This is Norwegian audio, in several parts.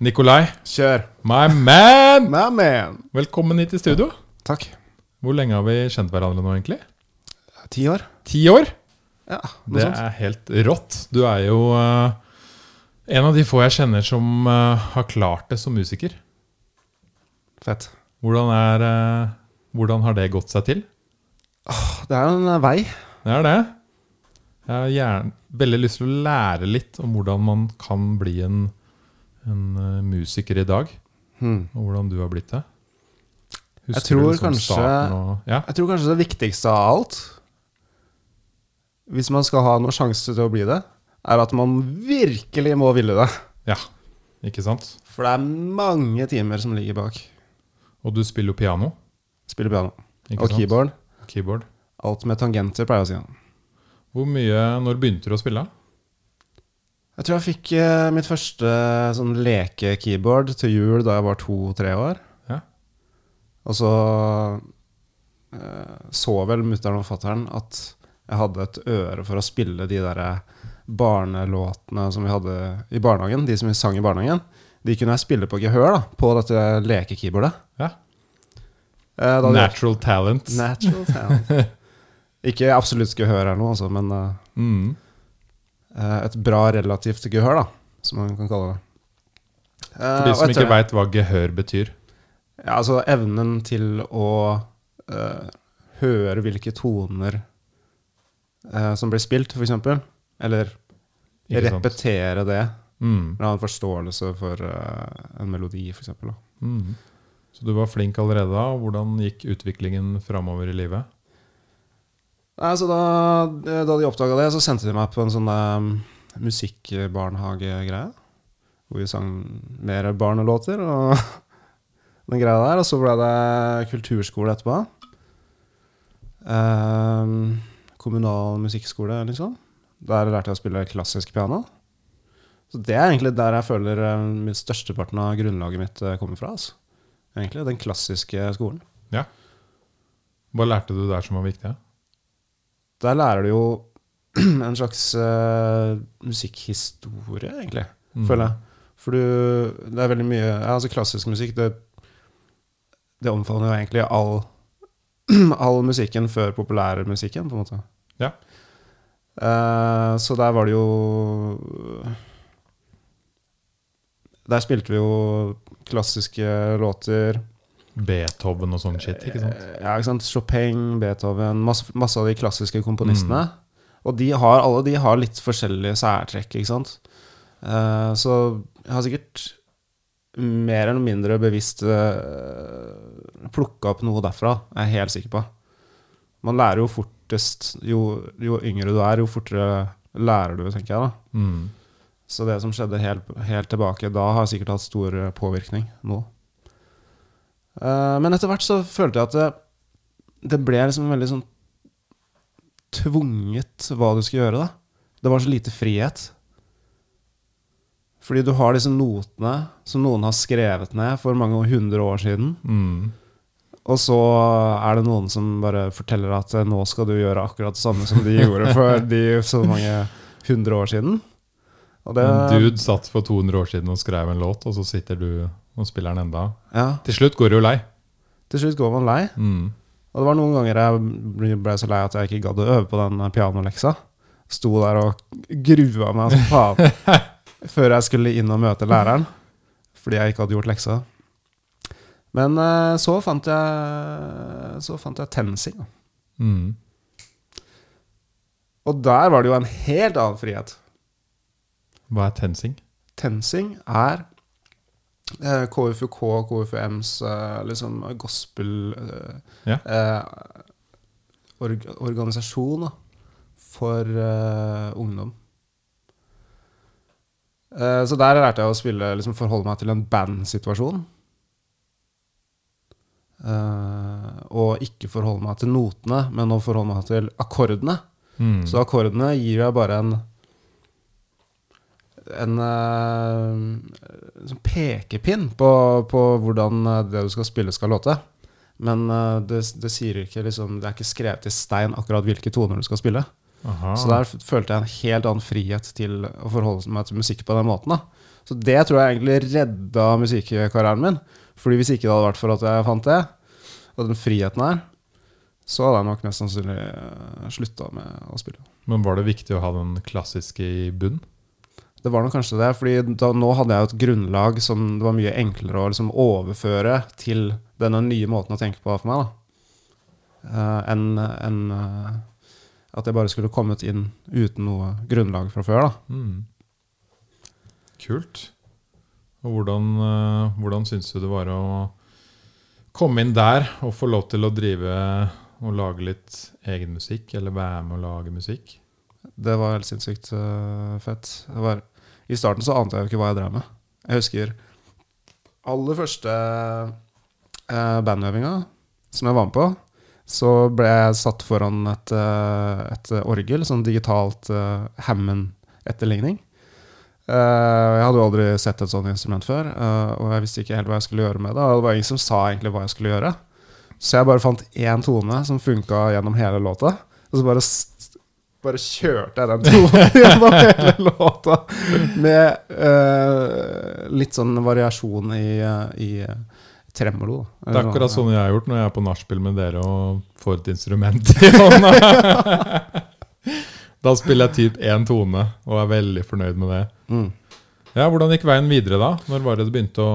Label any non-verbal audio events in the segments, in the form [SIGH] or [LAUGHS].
Nikolai, Kjør. my man! My man. Velkommen hit i studio. Takk. Hvor lenge har vi kjent hverandre nå, egentlig? Ti år? Ti år? Ja, noe Det sånt. er helt rått. Du er jo uh, en av de få jeg kjenner som uh, har klart det som musiker. Fett. Hvordan, er, uh, hvordan har det gått seg til? Det er en vei. Det er det. Jeg har veldig lyst til å lære litt om hvordan man kan bli en, en uh, musiker i dag. Hmm. Og hvordan du har blitt det. Jeg tror liksom kanskje- Og, ja, Jeg tror kanskje det viktigste av alt, hvis man skal ha noen sjanse til å bli det, er at man virkelig må ville det. ja, ikke sant? For det er mange timer som ligger bak. Og du spiller jo piano. Spiller piano. Ikke Og keyboard. Keyboard. Alt med tangenter, pleier jeg å si. Hvor mye, Når begynte du å spille? Jeg tror jeg fikk eh, mitt første sånn leke-keyboard til jul da jeg var to-tre år. Ja. Og så eh, så vel mutter'n og fatter'n at jeg hadde et øre for å spille de der barnelåtene som vi hadde i barnehagen. De som vi sang i barnehagen. De kunne jeg spille på gehør da, på dette leke-keyboardet. Ja. Eh, da hadde Natural talent. Natural talent. [LAUGHS] Ikke absolutt gehør eller noe, altså, men eh, Mm. Eh, et bra relativt gehør, da, som man kan kalle det. Eh, For de som ikke veit hva gehør betyr. Ja, altså evnen til å uh, høre hvilke toner uh, som blir spilt, f.eks. Eller repetere det. Mm. Eller ha en forståelse for uh, en melodi, f.eks. Mm. Så du var flink allerede da. Hvordan gikk utviklingen framover i livet? Nei, så da, da de oppdaga det, så sendte de meg på en sånn eh, musikkbarnehagegreie. Hvor vi sang mer barnelåter og [LAUGHS] den greia der. Og så ble det kulturskole etterpå. Eh, kommunal musikkskole, liksom. Der lærte jeg å spille klassisk piano. Så det er egentlig der jeg føler eh, min størsteparten av grunnlaget mitt eh, kommer fra. Altså. Egentlig den klassiske skolen. Hva lærte du der som var viktig? Der lærer du jo [CLEARS THROAT] en slags uh, musikkhistorie, egentlig, Mm. føler jeg. For du, det er veldig mye ja, altså Klassisk musikk, det, det omfavner jo egentlig all, [CLEARS THROAT] all musikken før populærmusikken, på en måte. Ja. Uh, så der var det jo Der spilte vi jo klassiske låter. Beethoven og sånn shit, ikke sant? Eh, Ja, ikke sant? Chopin, Beethoven, masse, masse av de klassiske komponistene. Og de har, alle de har litt forskjellige særtrekk, ikke sant? Uh, så jeg har sikkert mer eller mindre bevisst uh, plukka opp noe derfra, er jeg helt sikker på. Man lærer jo fortest jo, jo yngre du er, jo fortere lærer du, tenker jeg da. Mm. Så det som skjedde helt, helt tilbake da, har sikkert hatt stor eh, påvirkning nå. Eh, men etter hvert så følte jeg at det, det ble liksom veldig sånn tvunget hva du skulle gjøre, da. Det var så lite frihet. Fordi du har disse notene som noen har skrevet ned for mange hundre år siden. Mm. Og så er det noen som bare forteller at eh, nå skal du gjøre akkurat det samme som de gjorde for [LAUGHS] de så mange hundre år siden. Det, En dude satt for 200 år siden og skrev en låt, og så sitter du og spiller den enda. ja, Til slutt går du jo lei. til slutt går man lei. Mm. Og det var noen ganger jeg ble- ble så lei at jeg ikke gadd å øve på den pianoleksa. Sto der og grua meg som faen [LAUGHS] før jeg skulle inn og møte læreren. Fordi jeg ikke hadde gjort leksa. Men eh, så fant jeg Så fant jeg TenSing. Mm. Og der var det jo en helt annen frihet. Hva er tensing? TenSing er eh, KFUK, KFUMs eh, liksom gospel eh, Ja. eh, org for eh, ungdom. Eh, så der lærte jeg å spille, liksom forholde meg til en bandsituasjon. Uh, og ikke forholde meg til notene, men å forholde meg til akkordene. Mm. Så akkordene gir deg bare en en eh, sånn pekepinn på, på hvordan eh, det du skal spille, skal låte. Men eh, det, det ikke liksom Det er ikke skrevet i stein akkurat hvilke toner du skal spille. Aha. Så der følte jeg en helt annen frihet til å forholde meg til musikk på den måten. da. Så det tror jeg egentlig redda musikkarrieren min. Fordi hvis ikke det hadde vært for at jeg fant det, og den friheten her, så hadde jeg nok mest sannsynlig slutta med å spille. Men var det viktig å ha den klassiske i bunn? Det var nok kanskje det, fordi da, nå hadde jeg jo et grunnlag som det var mye enklere å liksom overføre til denne nye måten å tenke på for meg. Eh, Enn en, uh, at jeg bare skulle kommet inn uten noe grunnlag fra før. Mm. Kult. Og hvordan, uh, hvordan syns du det var å komme inn der og få lov til å drive og lage litt egen musikk, eller være med å lage musikk? Det var helt sinnssykt eh, fett. Var, I starten så ante jeg jo ikke hva jeg drev med. Jeg husker aller første uh, bandøvinga som jeg var med på, så ble jeg satt foran et, eh, et orgel, sånn digitalt uh, Hammond-etterligning. Uh, jeg hadde jo aldri sett et sånt instrument før, uh, og jeg visste ikke helt hva jeg skulle gjøre med det. Og det var ingen som sa egentlig hva jeg skulle gjøre. Så jeg bare fant én tone som funka gjennom hele låta. Og så bare, bare kjørte jeg den tonen gjennom [LAUGHS] hele låta. Med uh, litt sånn variasjon i, eh, i eh, tremolo. Det er akkurat sånn jeg har gjort når jeg er på nachspiel med dere og får et instrument i [LAUGHS] hånda. Da spiller jeg typ én tone og er veldig fornøyd med det. Mm. Ja, Hvordan gikk veien videre da? Når var det du begynte å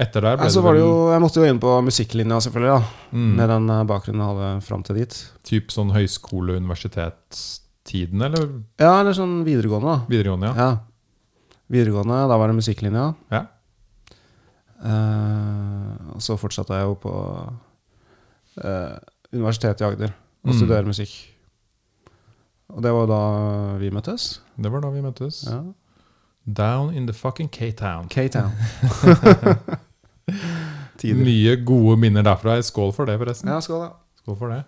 Etter der? Altså, så var det jo, jeg måtte jo inn på musikklinja, selvfølgelig. da mm, Med den bakgrunnen jeg hadde fram til dit. typ sånn høyskole-universitetstiden, eller Ja, eller sånn videregående, da. videregående? ja? Ja. Videregående, da var det musikklinja. Ja. Uh, og så fortsatte jeg jo på uh, Universitetet i Agder og Mm. studere musikk. Og det var da vi møttes. Det var da vi møttes. Ja. Down in the fucking K-town. K-Town. [LAUGHS] Mye gode minner derfra. Skål for det, forresten. Ja, skål, ja. Skål for det.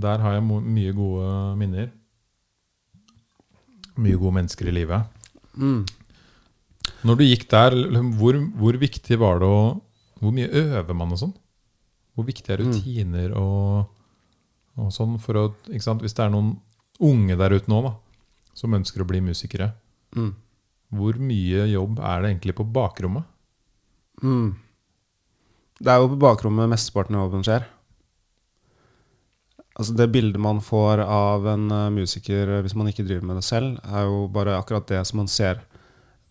Der har jeg mye gode minner. Mye gode mennesker i livet. Mm. Når du gikk der, hvor, hvor viktig var det å Hvor mye øver man og sånn? Hvor viktig er Mm. rutiner og, og sånn for å sant? Hvis det er noen unge der ute nå da, som ønsker å bli musikere, Mm. hvor mye jobb er det egentlig på bakrommet? Mm. Det er jo på bakrommet mesteparten av jobben skjer. Altså Det bildet man får av en eh, musiker eh, hvis man ikke driver med det selv, er jo bare akkurat det som man ser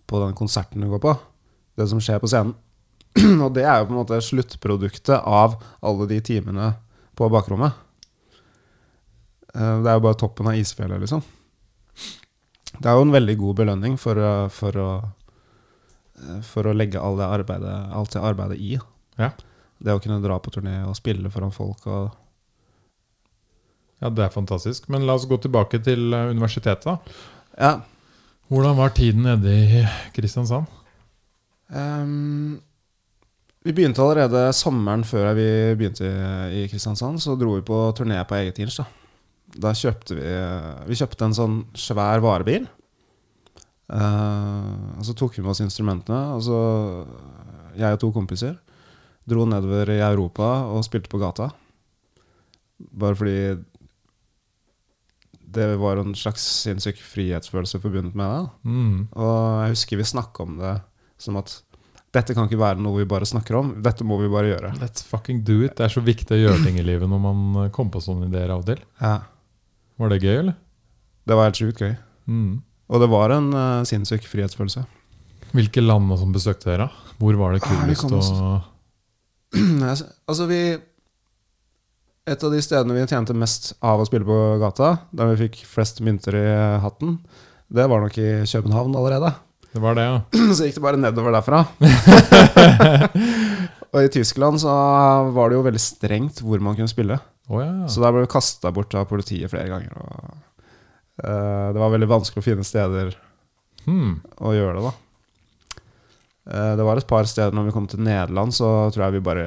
på den konserten du går på. Det som skjer på scenen. [CLEARS THROAT] Og det er jo på en måte sluttproduktet av alle de timene på bakrommet. Eh, Det er jo bare toppen av isfjellet, liksom. Det er jo en veldig god belønning for, for å for å legge all det arbeidet, alt det arbeidet i. Ja. Det å kunne dra på turné og spille foran folk og Ja, det er fantastisk. Men la oss gå tilbake til eh, universitetet. da. Ja. Hvordan var tiden nede i Kristiansand? Um, vi begynte allerede sommeren før vi begynte i, i Kristiansand. Så dro vi på turné på eget inch. Da. da kjøpte vi Vi kjøpte en sånn svær varebil. Uh, og så tok vi med oss instrumentene. Og så jeg og to kompiser dro nedover i Europa og spilte på gata. Bare fordi det var en slags sinnssyk frihetsfølelse forbundet med det. Mm. Og jeg husker vi snakka om det som at dette kan ikke være noe vi bare snakker om, dette må vi bare gjøre. Let's fucking do it. Det er så viktig å gjøre ting i livet når man eh, kommer på sånne ideer av og til. Ja. Var det gøy, eller? Det var helt sjukt gøy. Mm. Og det var en uh, sinnssyk frihetsfølelse. Hvilke land sånn besøkte dere? Hvor var det Ah, kulest ah, å [CLEARS THROAT] altså, vi Et av de stedene vi tjente mest av å spille på gata, der vi fikk flest mynter i hatten, det var nok i København allerede. Det var det, ja. [CLEARS THROAT] Så gikk det bare nedover derfra. [LAUGHS] og i Tyskland så var det jo veldig strengt hvor man kunne spille. Oh, ja. Så der ble vi kasta bort av politiet flere ganger. Og, uh, det var veldig vanskelig å finne steder Hmm. å gjøre det, da. Uh, det var et par steder når vi kom til Nederland, så tror jeg vi bare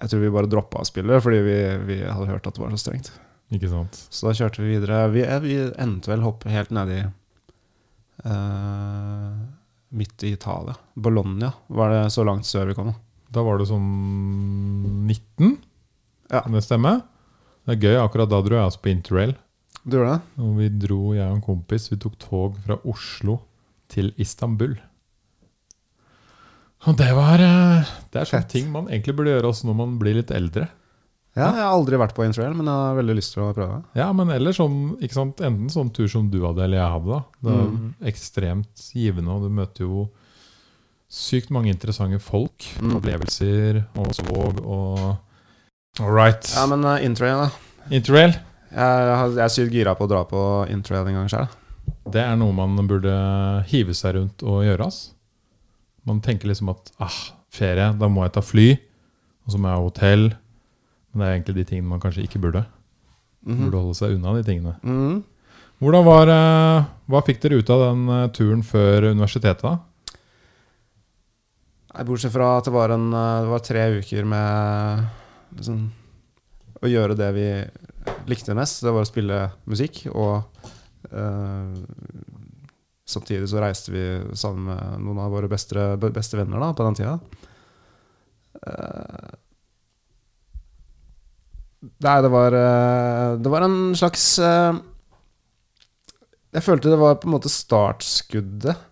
Jeg tror vi bare droppa å spille fordi vi, vi hadde hørt at det var så strengt. Ikke sant. Så da kjørte vi videre. Vi, eh, vi endte vel hoppet helt nedi uh, Midt i Italia. Bologna var det så langt sør vi kom. da. Var det sånn 19? Ja. Kan det stemme? Det er gøy. Akkurat da dro jeg også på interrail. Du gjorde det? Og vi dro, jeg og en kompis, vi tok tog fra Oslo til Istanbul. Og det var eh, Det er sånne Fett. ting man egentlig burde gjøre også når man blir litt eldre. Ja, jeg har aldri vært på interrail, men jeg har veldig lyst til å prøve. Ja, men eller sånn, ikke sant, enten sånn tur som du hadde, eller jeg hadde. da. Det er Mm. ekstremt givende, og du møter jo sykt mange interessante folk. Mm. Opplevelser og svog og All right. Ja, men uh, interrail, da. Interrail, Jeg, har- jeg er sykt gira på å dra på interrail en gang sjøl. det er noe man burde hive seg rundt og gjøre. ass. Man tenker liksom at ah, ferie, da må jeg ta fly, og så må jeg ha hotell. Men det er egentlig de tingene man kanskje ikke burde. Mhm. Burde holde seg unna de tingene. Mhm. Hvordan var, eh, Hva fikk dere ut av den eh, turen før universitetet? da? Nei, Bortsett fra at det var, en, uh, det var tre uker med liksom, å gjøre det vi likte mest. Det var å spille musikk, og uh, samtidig så reiste vi sammen med noen av våre beste, beste venner da, på den tida. Uh, Nei, det var uh, Det var en slags uh, Jeg følte det var på en måte startskuddet.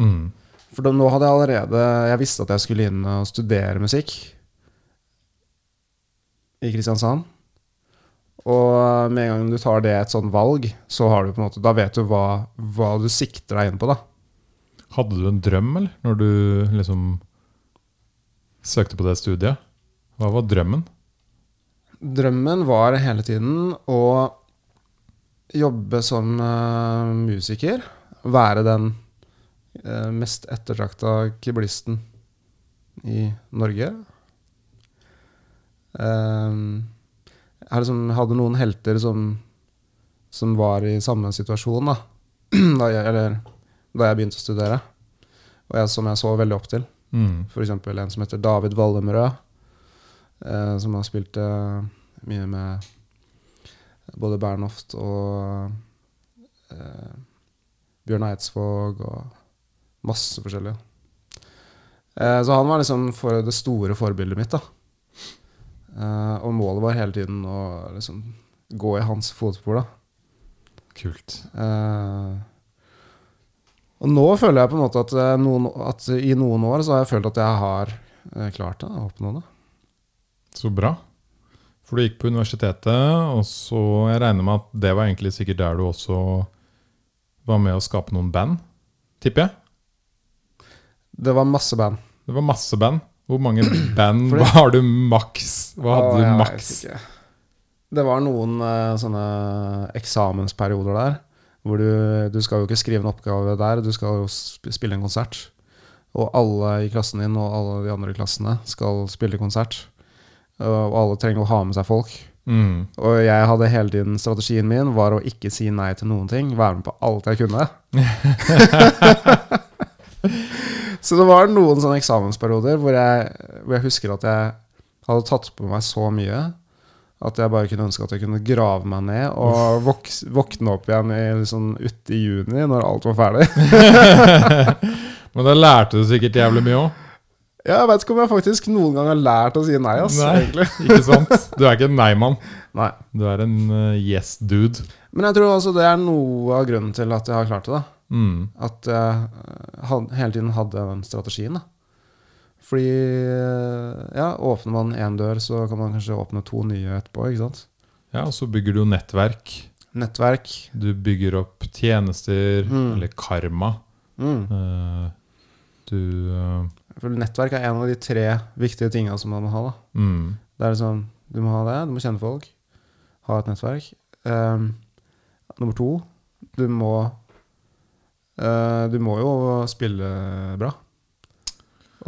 Mm. For da, nå hadde jeg allerede Jeg visste at jeg skulle inn og studere musikk i Kristiansand. Og med en gang du tar det et sånn valg, så har du på en måte Da vet du hva, hva du sikter deg inn på, da. Hadde du en drøm, eller? Når du liksom søkte på det studiet? Hva var drømmen? Drømmen var hele tiden å jobbe som uh, musiker. Være den uh, mest ettertrakta keyboardisten i Norge. Ehm, jeg liksom, hadde noen helter som, som var i samme situasjon da. [CLEARS THROAT] da jeg, eller da jeg begynte å studere, og jeg, som jeg så veldig opp til. Mm. F.eks. en som heter David Wallemrød, eh, som har spilt eh, mye med både Bernhoft og eh, Bjørn Eidsvåg og masse forskjellige. Eh, så han var liksom for det store forbildet mitt. da. Eh, og målet var hele tiden å liksom gå i hans fotspor. da. Kult. Eh, og nå føler jeg på en måte at, eh, noen, at i noen år så har jeg følt at jeg har klart det. Oppnå det. Så bra. For du gikk på universitetet, og så jeg regner med at det var egentlig sikkert der du også var med å skape noen band, tipper jeg? Det var masse band. Det var masse band. Hvor mange [CLEARS THROAT] band Fordi, har du maks? Hva hadde Å, du maks? Det var noen uh, sånne eksamensperioder der. Hvor du, du skal jo ikke skrive en oppgave der, du skal jo spille en konsert. Og alle i klassen din og alle de andre i klassene skal spille konsert. Og alle trenger å ha med seg folk. Mm. Og jeg hadde hele tiden strategien min var å ikke si nei til noen ting. Være med på alt jeg kunne. [LAUGHS] så det var noen sånne eksamensperioder hvor jeg, hvor jeg husker at jeg hadde tatt på meg så mye at jeg bare kunne ønske at jeg kunne grave meg ned og voks, våkne opp igjen i, liksom, ute i juni, når alt var ferdig. [LAUGHS] Men da lærte du sikkert jævlig mye òg. Jeg vet ikke om jeg faktisk noen gang har lært å si nei, ass, Nei. egentlig. [LAUGHS] Ikke sant? Du er ikke en nei-mann. Nei. Du er en uh, yes-dude. Men jeg tror altså det er noe av grunnen til at jeg har klart det. da. Mm. At jeg had, hele tiden hadde den strategien. da. Fordi eh, ja, åpner man én dør, så kan man kanskje åpne to nye etterpå. ikke sant? Ja, og så bygger du nettverk. Nettverk. Du bygger opp tjenester, Mm. eller karma. Mm. Eh, du eh, For nettverk er en av de tre viktige tinga som man må ha. mm. Det er liksom, Du må ha det, du må kjenne folk, ha et nettverk. Um, nummer to, du må eh, Du må jo spille bra.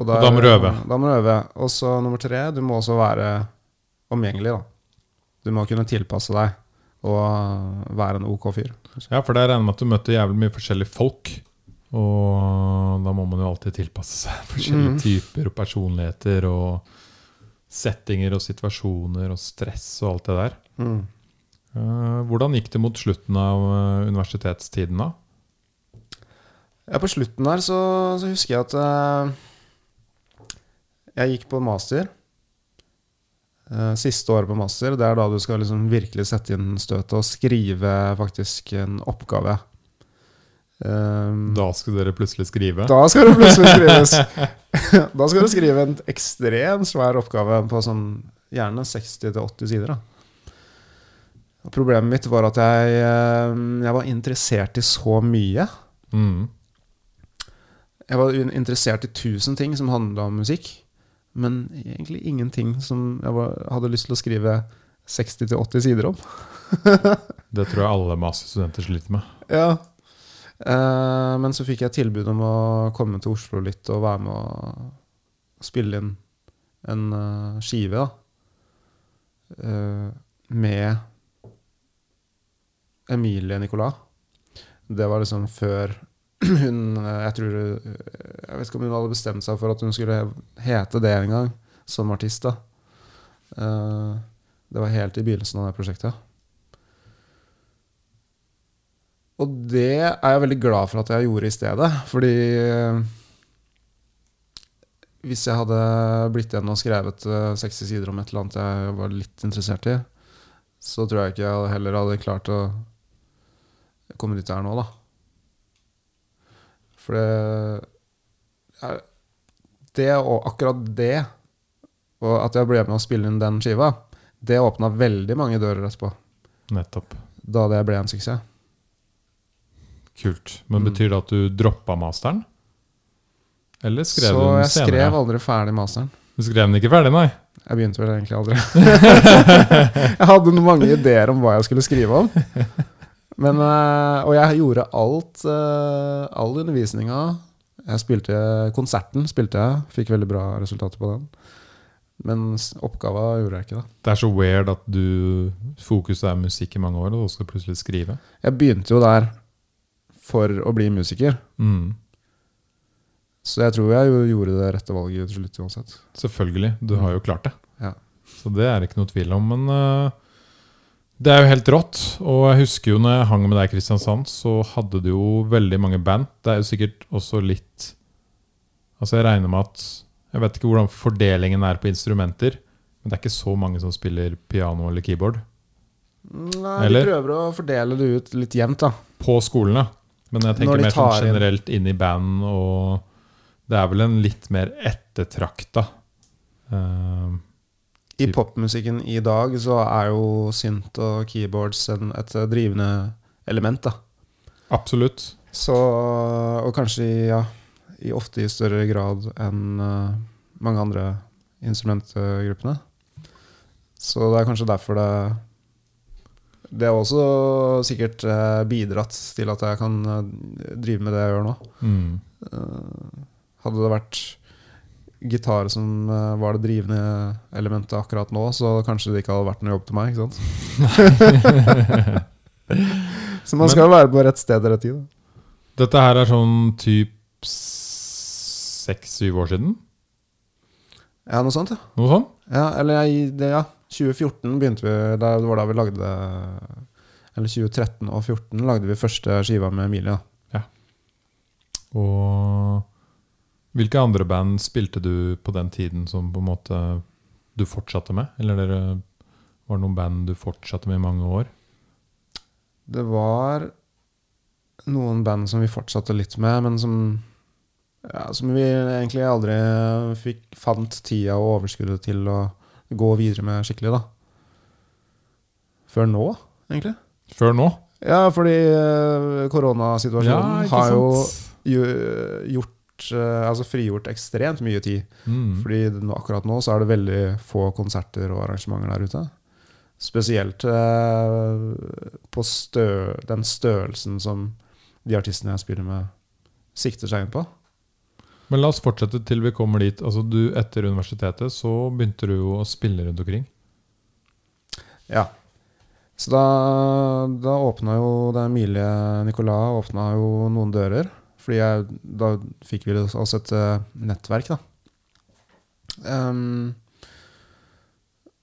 Og da må du øve. Da må du øve. Og så nummer tre, du må også være omgjengelig. da. Du må kunne tilpasse deg og være en ok fyr. Ja, for det regner jeg med at du møter jævlig mye forskjellige folk. Og da må man jo alltid tilpasse seg [LAUGHS] forskjellige Mm. typer og personligheter og settinger og situasjoner og stress og alt det der. Mm. Eh, hvordan gikk det mot slutten av eh, universitetstiden, da? Ja, på slutten der så, så husker jeg at uh, jeg gikk på master. Uh, siste året på master, det er da du skal liksom virkelig sette inn støtet og skrive faktisk en oppgave. Um, Da skulle dere plutselig skrive. da skal det plutselig skrives. [LAUGHS] da skal du skrive en ekstremt svær oppgave på sånn gjerne 60-80 sider. Da. Problemet mitt var at jeg, jeg var interessert i så mye. Mm. Jeg var interessert i tusen ting som handla om musikk, men egentlig ingenting som jeg var, hadde lyst til å skrive 60-80 sider om. [LAUGHS] Det tror jeg alle masterstudenter sliter med. Ja. Eh, men så fikk jeg tilbud om å komme til Oslo litt og være med å spille inn en uh, skive, da. Eh, med Emilie Nicolas. Det var liksom før [CLEARS THROAT] hun eh, Jeg tror eh, Jeg vet ikke om hun hadde bestemt seg for at hun skulle hete det en gang, som artist. da. Eh, det var helt i begynnelsen av det prosjektet. Og det er jeg veldig glad for at jeg gjorde i stedet. Fordi hvis jeg hadde blitt igjen og skrevet eh, 60 sider om et eller annet jeg var litt interessert i, så tror jeg ikke jeg heller hadde klart å komme dit jeg er nå, da. For det Det og akkurat det, og at jeg ble med å spille inn den skiva, det åpna veldig mange dører etterpå. Nettopp. Da det ble en suksess. Kult. Men Mm. betyr det at du droppa masteren? Eller skrev Så du den senere? Så jeg skrev aldri ferdig masteren. Du skrev den ikke ferdig, nei? Jeg begynte vel egentlig aldri. [LAUGHS] jeg hadde mange ideer om hva jeg skulle skrive om. [LAUGHS] Men, eh, og jeg gjorde alt, eh, all undervisninga. Jeg spilte Konserten spilte jeg, fikk veldig bra resultater på den. Men oppgava gjorde jeg ikke, da. Det er så weird at du fokuset er musikk i mange år, og så skal du plutselig skrive. Jeg begynte jo der for å bli musiker. Mm. Så jeg tror jeg jo gjorde det rette valget til slutt uansett. Selvfølgelig. Du har jo klart det. Ja. Så det er det ikke noe tvil om. Men eh, det er jo helt rått. Og jeg husker jo når jeg hang med deg i Kristiansand, så hadde du jo veldig mange band. Det er jo sikkert også litt Altså, jeg regner med at Jeg vet ikke hvordan fordelingen er på instrumenter, men det er ikke så mange som spiller piano eller keyboard Nei, Eller? Vi prøver å fordele det ut litt jevnt, da. på skolene. Men jeg tenker mer sånn generelt inn i band, og det er vel en litt mer ettertrakta eh, I popmusikken i dag så er jo synt og keyboards en, et drivende element, da. Absolutt. Så, og kanskje ja, i ofte i større grad enn uh, mange andre instrumentgruppene. Så det er kanskje derfor det Det har også sikkert uh, bidratt til at jeg kan eh, drive med det jeg gjør nå. Mm. Uh, hadde det vært gitar som eh, var det drivende elementet akkurat nå, så kanskje det ikke hadde vært noe jobb til meg. ikke sant? [LAUGHS] så man skal jo være på rett sted til rett tid. Da. Dette her er sånn typ seks-syv år siden? Ja, noe sånt, ja. Noe sånt? ja eller jeg, det, ja, 2014 begynte vi Det var da vi lagde Eller 2013 og 2014 lagde vi første skiva med Emilie. Ja. Og hvilke andre band spilte du på den tiden som på en måte du fortsatte med? Eller dere, var det noen band du fortsatte med i mange år? Det var noen band som vi fortsatte litt med, men som ja, Som vi egentlig aldri fikk, fant tida og overskuddet til å gå videre med skikkelig, da. Før nå, egentlig. Før nå? Ja, fordi eh, koronasituasjonen ja, har jo gjort eh, Altså frigjort ekstremt mye tid. Mm. Fordi akkurat nå så er det veldig få konserter og arrangementer der ute. Spesielt eh, på stø, den størrelsen som de artistene jeg spiller med, sikter seg inn på. Men la oss fortsette til vi kommer dit. Altså du, Etter universitetet så begynte du jo å spille rundt omkring. Ja. Så da, da åpna jo det Emilie Nicolas åpna jo noen dører. Fordi jeg, da fikk vi også et eh, nettverk, da. Um,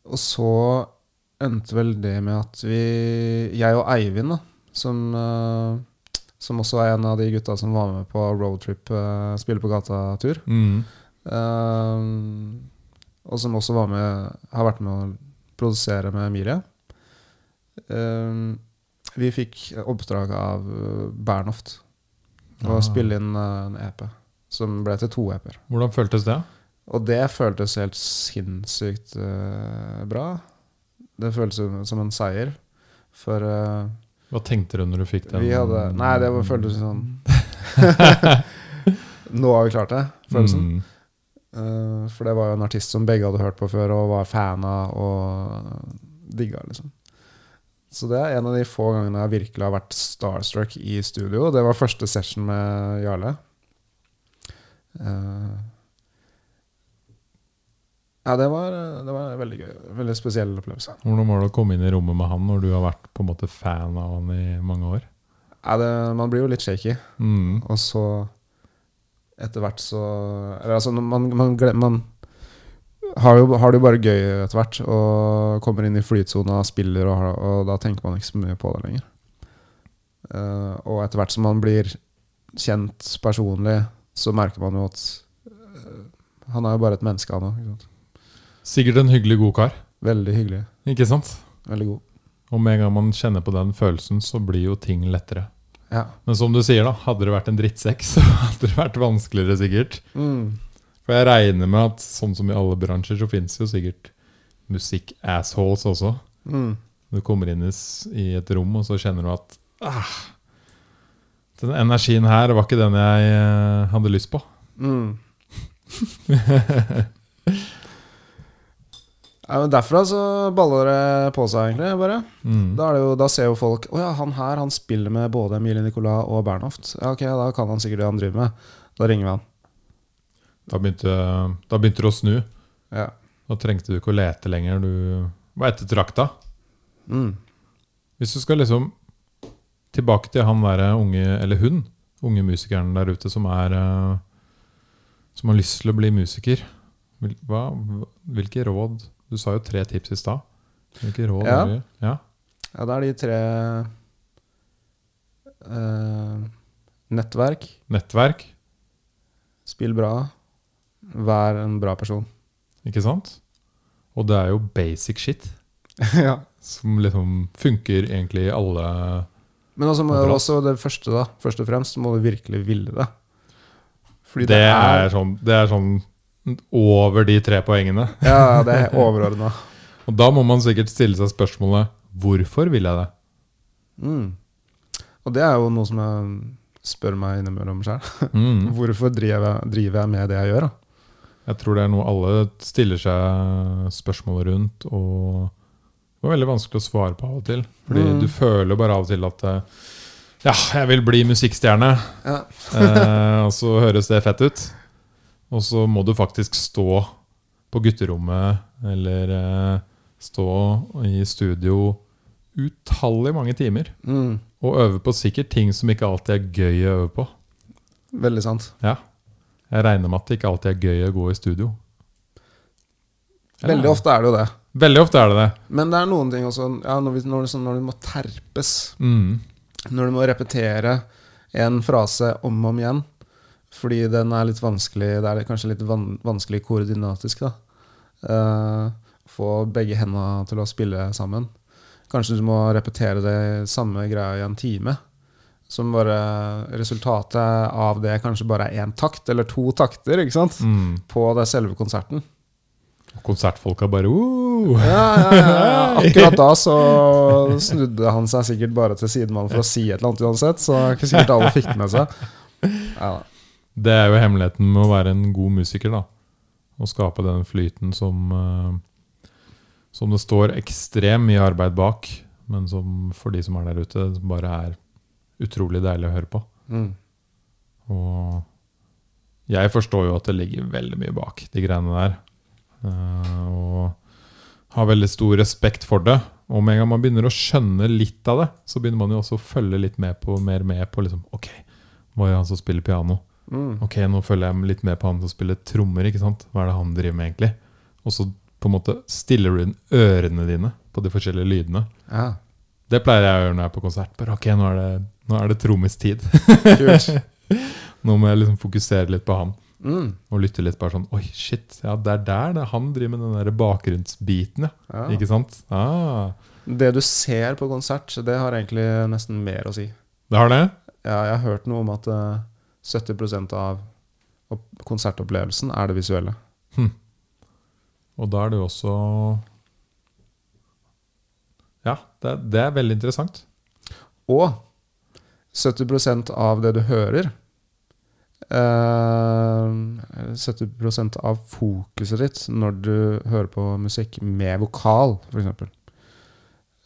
og så endte vel det med at vi Jeg og Eivind, da, som, uh, som også er en av de gutta som var med på roadtrip, uh, spille på gata-tur Mm. um, og som også var med, har vært med å produsere med Emilie. Um, vi fikk oppdrag av Bernhoft å Ah. spille inn eh, en EP, som ble til to EP-er. Hvordan føltes det? Og det føltes helt sinnssykt uh, bra. Det føltes som- som en seier. For uh, Hva tenkte du når du fikk den? vi hadde Nei, det var- føltes sånn [LAUGHS] Nå har vi klart det, følelsen. Mm. Uh, for det var jo en artist som begge hadde hørt på før og var fan av og digga, liksom. Så det er en av de få gangene jeg virkelig har vært starstruck i studio. Det var første session med Jarle. Uh, ja, det var, det var en veldig gøy. Veldig spesiell opplevelse. Hvordan var det å komme inn i rommet med han når du har vært på en måte fan av han i mange år? Ja, det, man blir jo litt shaky. Mm. Og så etter hvert så Eller altså, man, man, man, man har, jo, har det jo bare gøy etter hvert. Og kommer inn i flytsona, spiller, og, har- og da tenker man ikke så mye på det lenger. Uh, og etter hvert som man blir kjent personlig, så merker man jo at uh, han er jo bare et menneske, han òg. Sikkert en hyggelig god kar. Veldig hyggelig. Ikke sant? Veldig god. Og med en gang man kjenner på den følelsen, så blir jo ting lettere. Ja. Men som du sier, da, hadde det vært en drittsekk, [LAUGHS] så hadde det vært vanskeligere, sikkert. Mm. For jeg regner med at sånn som i alle bransjer, så fins jo sikkert musikk-assholes også. Mm. Du kommer inn i, et rom, og så kjenner du at ah, Den energien her var ikke den jeg eh, hadde lyst på. Mm. [LAUGHS] ja, men derfra så baller det på seg, egentlig. bare Mm. Da, det jo, da ser jo folk Å ja, han her han spiller med både Emilie Nicolas og Bernhoft. Ja, ok, Da kan han sikkert det han driver med. Da ringer vi han. Da, begynte, da begynte det å snu. Ja. Da trengte du ikke å lete lenger. Du var ettertrakta. Mm. Hvis du skal liksom tilbake til han derre unge, eller hun, unge musikeren der ute som er eh, Som har lyst til å bli musiker. Hva, hvilke råd Du sa jo tre tips i stad. Hvilke råd Ja. er det? Ja. ja, det er de tre uh, Nettverk. Nettverk, Spill bra. Vær en bra person. ikke sant? Og det er jo basic shit. [LAUGHS] ja. Som liksom funker egentlig i alle Men må, også det første, da. Først og fremst må du virkelig ville det. Fordi det, er sånn, det er sånn over de tre poengene. [LAUGHS] Ja, det er overordna. Og da må man sikkert stille seg spørsmålet hvorfor vil jeg det? Mm. Og det er jo noe som jeg spør meg innimellom sjøl. Mm. [LAUGHS] Hvorfor driver jeg, driver jeg med det jeg gjør? da? Jeg tror det er noe alle stiller seg spørsmål rundt, og det er veldig vanskelig å svare på av og til. Fordi Mm. du føler bare av og til at eh, ja, jeg vil bli musikkstjerne, Ja. eh, og så høres det fett ut. Og så må du faktisk stå på gutterommet eller eh, stå i studio utallig mange timer Mm. og øve på sikkert ting som ikke alltid er gøy å øve på. Veldig sant. Ja. Jeg regner med at det ikke alltid er gøy å gå i studio. Eller? Veldig ofte er det jo det. Veldig ofte er det det. Men det er noen ting også ja, når, vi, når, sånn- når du må terpes. Mm. Når du må repetere en frase om og om igjen. Fordi den er litt vanskelig Det er kanskje litt van, vanskelig koordinatisk, da. Uh, få begge hendene til å spille sammen. Kanskje du må repetere det samme greia i en time. Som bare Resultatet av det kanskje bare er én takt, eller to takter, ikke sant? Mm. På det selve konserten. Og Konsertfolka bare uh! Ja, ja, ja. Akkurat da så snudde han seg sikkert bare til sidemannen for å si et eller annet uansett, så ikke sikkert alle fikk det med seg. Ja. Det er jo hemmeligheten med å være en god musiker. da Å skape den flyten som eh, Som det står ekstremt mye arbeid bak, men som for de som er der ute, bare er utrolig deilig å høre på. Mm. Og jeg forstår jo at det ligger veldig mye bak de greiene der. Uh, og har veldig stor respekt for det. Og med en gang man begynner å skjønne litt av det, så begynner man jo også å følge litt med på, mer med på liksom, Ok, hva gjør han som spiller piano? Mm. Ok, nå følger jeg litt med på han som spiller trommer. ikke sant? Hva er det han driver med, egentlig? Og så på en måte stiller du inn ørene dine på de forskjellige lydene. Ja, Det pleier jeg å gjøre når jeg er på konsert. Bare ok, nå er det, nå er det trommis tid. [LAUGHS] Nå må jeg liksom fokusere litt på han. Mm. Og lytte litt bare sånn Oi, shit, ja, det er der det, han driver med den der bakgrunnsbiten, ja. Ja. Ikke sant? Ah, Det du ser på konsert, det har egentlig nesten mer å si. det har det? Ja, jeg har hørt noe om at eh, 70% av konsertopplevelsen er det visuelle. Og da er det jo også Ja, det, det er veldig interessant. Og 70% av det du hører eh, 70 av fokuset ditt når du hører på musikk med vokal, f.eks.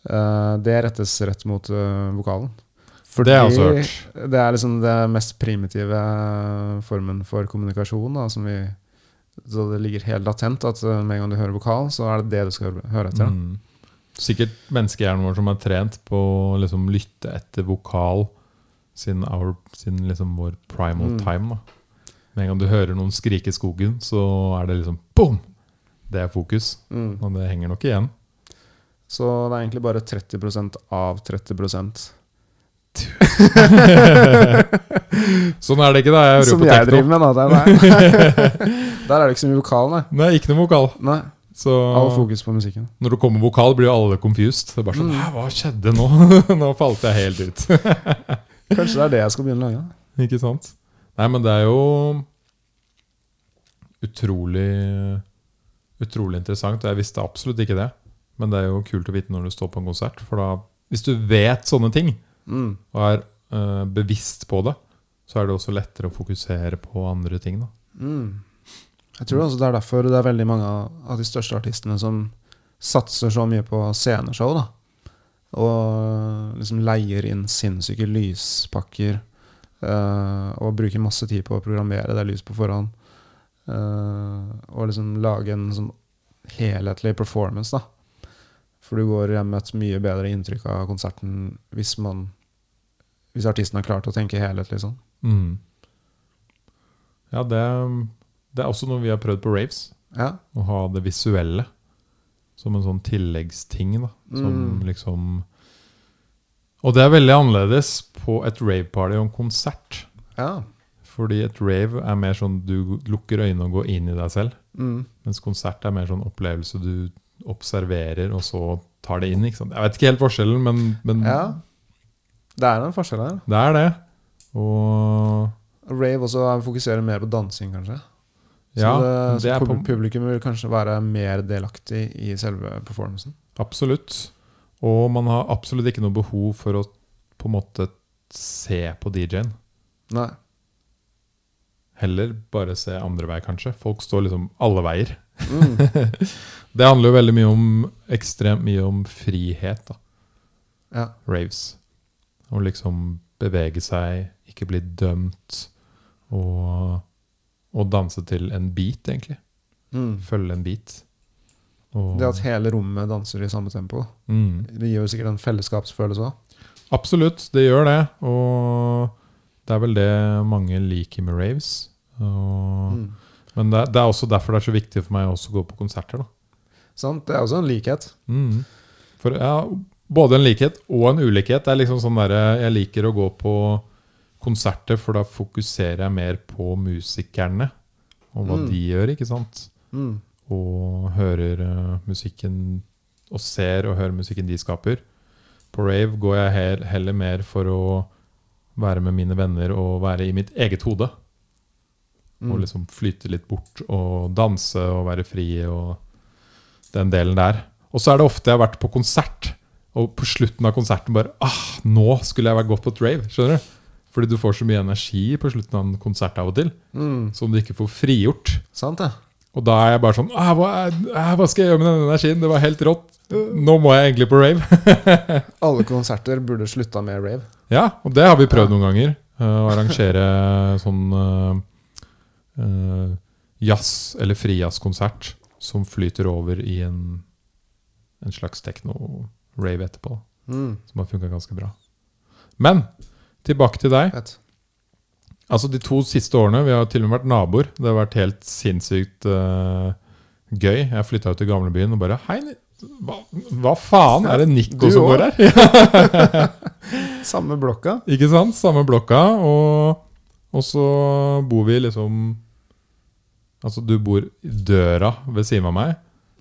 Uh, det rettes rett mot eh, vokalen. For det har jeg også hørt. Det er liksom det mest primitive formen for kommunikasjon. Da, som vi, så det ligger helt latent at eh, med en gang du hører vokal, så er det det du skal høre- høre etter. Mm. Sikkert menneskehjernen vår som er trent på å liksom lytte etter vokal siden, our, siden liksom vår primal Mm. time. Da. Med en gang du hører noen skrike i skogen, så er det liksom boom! Det er fokus. Mm. Og det henger nok igjen. Så det er egentlig bare 30% av 30% [LAUGHS] Sånn er det ikke, da. Jeg Som på jeg driver med, da. [LAUGHS] Der er det ikke så mye vokal, nei. Nei, ikke noe vokal. nei. Så All fokus på musikken. når det kommer vokal, blir jo alle confused. Det er bare sånn Mm. Hva skjedde nå? [LAUGHS] nå falt jeg helt ut. Kanskje det er det jeg skal begynne å lage? Ikke sant? Nei, men det er jo utrolig Utrolig interessant. og Jeg visste absolutt ikke det. Men det er jo kult å vite når du står på en konsert. For da, hvis du vet sånne ting, Mm. og er uh, bevisst på det, så er det også lettere å fokusere på andre ting. da. Mm. Jeg tror også det er derfor det er veldig mange av de største artistene som satser så mye på sceneshow. da. Og liksom leier inn sinnssyke lyspakker. Uh, og bruker masse tid på å programmere det lyset på forhånd. Uh, og liksom lage en sånn helhetlig performance, da. For du går hjem med et mye bedre inntrykk av konserten hvis man Hvis artisten har klart å tenke helhetlig sånn. Mm. Ja, det, det er også noe vi har prøvd på raves. Ja. Å ha det visuelle som en sånn tilleggsting. da Som Mm. liksom Og det er veldig annerledes på et raveparty og en konsert. ja. Fordi et rave er mer sånn du lukker øynene og går inn i deg selv. Mm. Mens konsert er mer sånn opplevelse du observerer, og så tar det inn. ikke sant? Jeg vet ikke helt forskjellen, men, men Ja. Det er en forskjell her. det er det. Og Rave også fokuserer mer på dansing, kanskje. Så, ja, det, det så pub på, publikum vil kanskje være mer delaktig i selve performancen. absolutt. Og man har absolutt ikke noe behov for å på en måte se på DJ-en. Nei. Heller bare se andre vei, kanskje. Folk står liksom alle veier. Mm. [LAUGHS] Det handler jo veldig mye om ekstremt mye om frihet, da. Ja. Raves. Å liksom bevege seg, ikke bli dømt, og, og danse til en beat, egentlig. Mm. Følge en beat. Og, Det at hele rommet danser i samme tempo, mm, det gir jo sikkert en fellesskapsfølelse òg. absolutt, det gjør det. Og det er vel det mange liker med raves. Og, Mm. Men det, det er også derfor det er så viktig for meg også å gå på konserter. da. Sant? Det er også en likhet. Mm. For ja, både en likhet og en ulikhet. Det er liksom sånn der, Jeg liker å gå på konserter, for da fokuserer jeg mer på musikerne og hva Mm. de gjør, ikke sant? Mm. Og hører uh, musikken Og ser og hører musikken de skaper. På rave går jeg her, heller mer for å være med mine venner og være i mitt eget hode. Mm. Og liksom flyte litt bort og danse og være fri og den delen der. Og så er det ofte jeg har vært på konsert, og på slutten av konserten bare ah, Nå skulle jeg vært gått på et rave. Skjønner du? Fordi du får så mye energi på slutten av en konsert av og til Mm. som du ikke får frigjort. Sant, det. Og da er jeg bare sånn ah, hva, hva skal jeg gjøre med den energien? Det var helt rått. Nå må jeg egentlig på rave. [LAUGHS] Alle konserter burde slutta med rave. Ja, og det har vi prøvd Ja. noen ganger. Å arrangere sånn uh, uh, jazz- eller frijazzkonsert som flyter over i en, en slags tekno-rave etterpå. Mm. Som har funka ganske bra. Men tilbake til deg. Fett. Altså De to siste årene Vi har til og med vært naboer. Det har vært helt sinnssykt uh, gøy. Jeg flytta ut til gamlebyen og bare Hei, hva, hva faen? Er det Nico Du som går her? [LAUGHS] [LAUGHS] Samme blokka. Ikke sant? Samme blokka. Og, og så bor vi liksom Altså, du bor i døra ved siden av meg,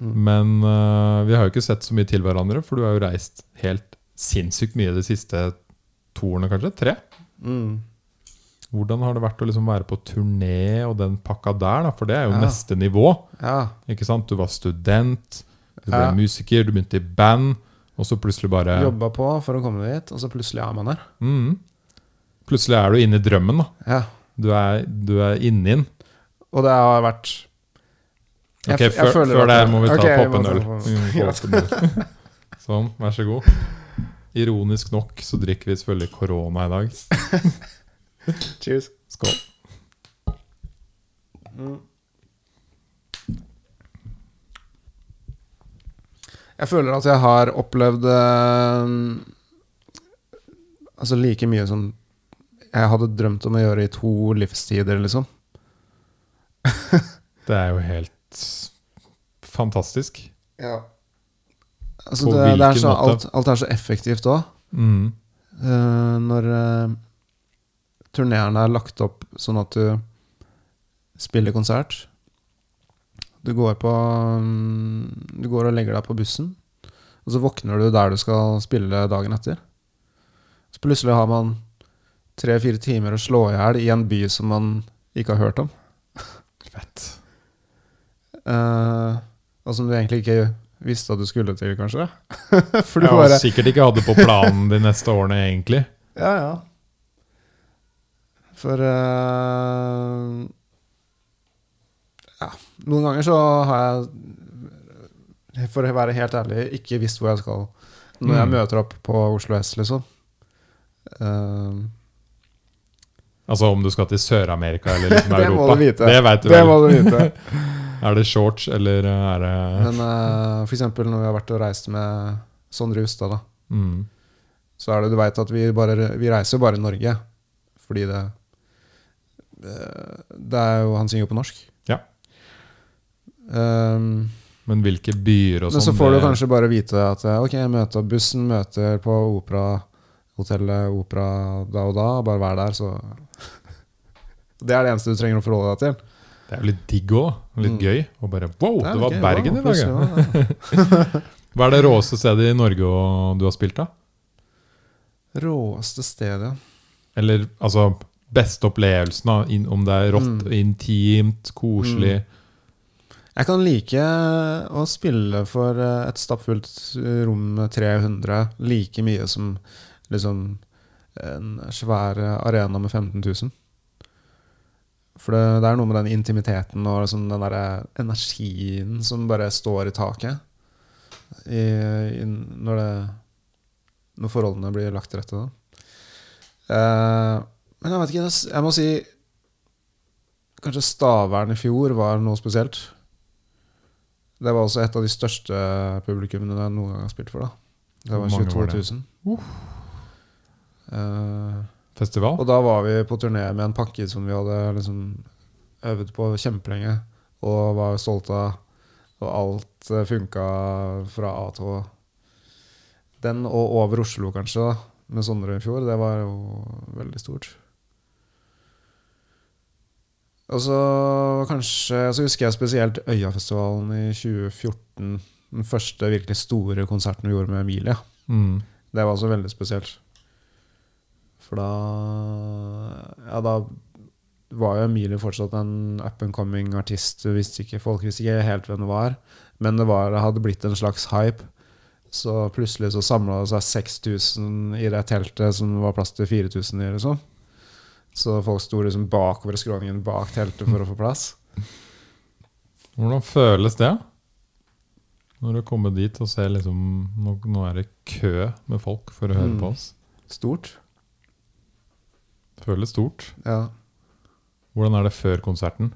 Mm. men uh, vi har jo ikke sett så mye til hverandre, for du har jo reist helt sinnssykt mye de siste to årene, kanskje? Tre? Mm. Hvordan har det vært å liksom være på turné og den pakka der? Da? For det er jo Ja. neste nivå. Ja. Ikke sant? Du var student, du ble Ja. musiker, du begynte i band, og så plutselig bare Jobba på for å komme dit, og så plutselig er man der. mm, Plutselig er du inne i drømmen. da Ja. Du er, du er inni den. Og det har vært Ok, Jeg f- jeg før, før det må vi ta okay, på- en øl. [LAUGHS] Sånn, vær så god. Ironisk nok så drikker vi selvfølgelig korona i dag. [LAUGHS] Cheers. Skål. Jeg føler at jeg har opplevd eh, Altså like mye som jeg hadde drømt om å gjøre i to livstider, liksom. [LAUGHS] Det er jo helt fantastisk. Ja. Altså, På det, det er så, måte? alt, alt er så effektivt òg. Mm. når uh, turneerne er lagt opp sånn at du spiller konsert. Du går på um, Du går og legger deg på bussen, og så våkner du der du skal spille dagen etter. Så plutselig har man tre-fire timer å slå i hjel i en by som man ikke har hørt om. Fett. Uh, og som du egentlig ikke visste at du skulle til, kanskje. [LAUGHS] For du Ja, bare sikkert ikke hadde på planen de neste årene, egentlig. [LAUGHS] Ja, ja. For uh, Ja, noen ganger så har jeg, for å være helt ærlig, ikke visst hvor jeg skal når jeg Mm. møter opp på Oslo S, liksom. Uh, Altså om du skal til Sør-Amerika eller [LAUGHS] liksom Europa? Det må du vite. Det vet du det må du vite. Er det shorts, eller er det Men uh, for eksempel når vi har vært og reist med Sondre Justad, da, mm. så er det du veit at vi bare Vi reiser bare i Norge fordi det eh, Det er jo Han synger jo på norsk. Ja. Um, Men hvilke byer og sånn Men så får du kanskje bare vite at ok, ok, møter, bussen møter på operahotellet Opera da og da. Bare vær der, så [LAUGHS] Det er det eneste du trenger å forholde deg til. Det er jo litt digg òg. Litt Mm. gøy. Og bare wow, det var gøy, Bergen wow, i dag, ja. [LAUGHS] Hva er det råeste stedet i Norge du har spilt, da? Råeste stedet. Eller altså beste opplevelsen, da? Om det er rått, Mm. intimt, koselig. Jeg kan like å spille for eh, et stappfullt rom med 300 like mye som liksom en svær arena med 15 000. For det, det er noe med den intimiteten og liksom den der energien som bare står i taket. I, i, når, det, når forholdene blir lagt til rette. Eh, men jeg vet ikke, jeg må si Kanskje Stavern i fjor var noe spesielt. Det var også et av de største publikummene jeg noen gang har spilt for. da Det var Hvor mange 22 var det? 000. Eh, Festival? og da var vi på turné med en pakke som vi hadde liksom øvd på kjempelenge og var stolte av. Og alt eh, funka fra A til Å. Den og over Oslo, kanskje, da, med Sondre i fjor, det var jo veldig stort. Og så kanskje Så husker jeg spesielt Øyafestivalen i 2014. Den første virkelig store konserten vi gjorde med Emilie. Mm. Det var også veldig spesielt. For da Ja, da var jo Emilie fortsatt en up and coming artist. Du visste ikke, folk visste ikke helt hvem det var. Men det var, hadde blitt en slags hype. Så plutselig så samla det seg 6000 i det teltet som det var plass til 4000 i. liksom Så folk sto liksom bakover skråningen bak teltet for å få plass. Hvordan føles det? Når du kommer dit og ser liksom Nå, nå er det kø med folk for å høre Mm. på oss. Stort. Føles stort. Ja. Hvordan er det før konserten?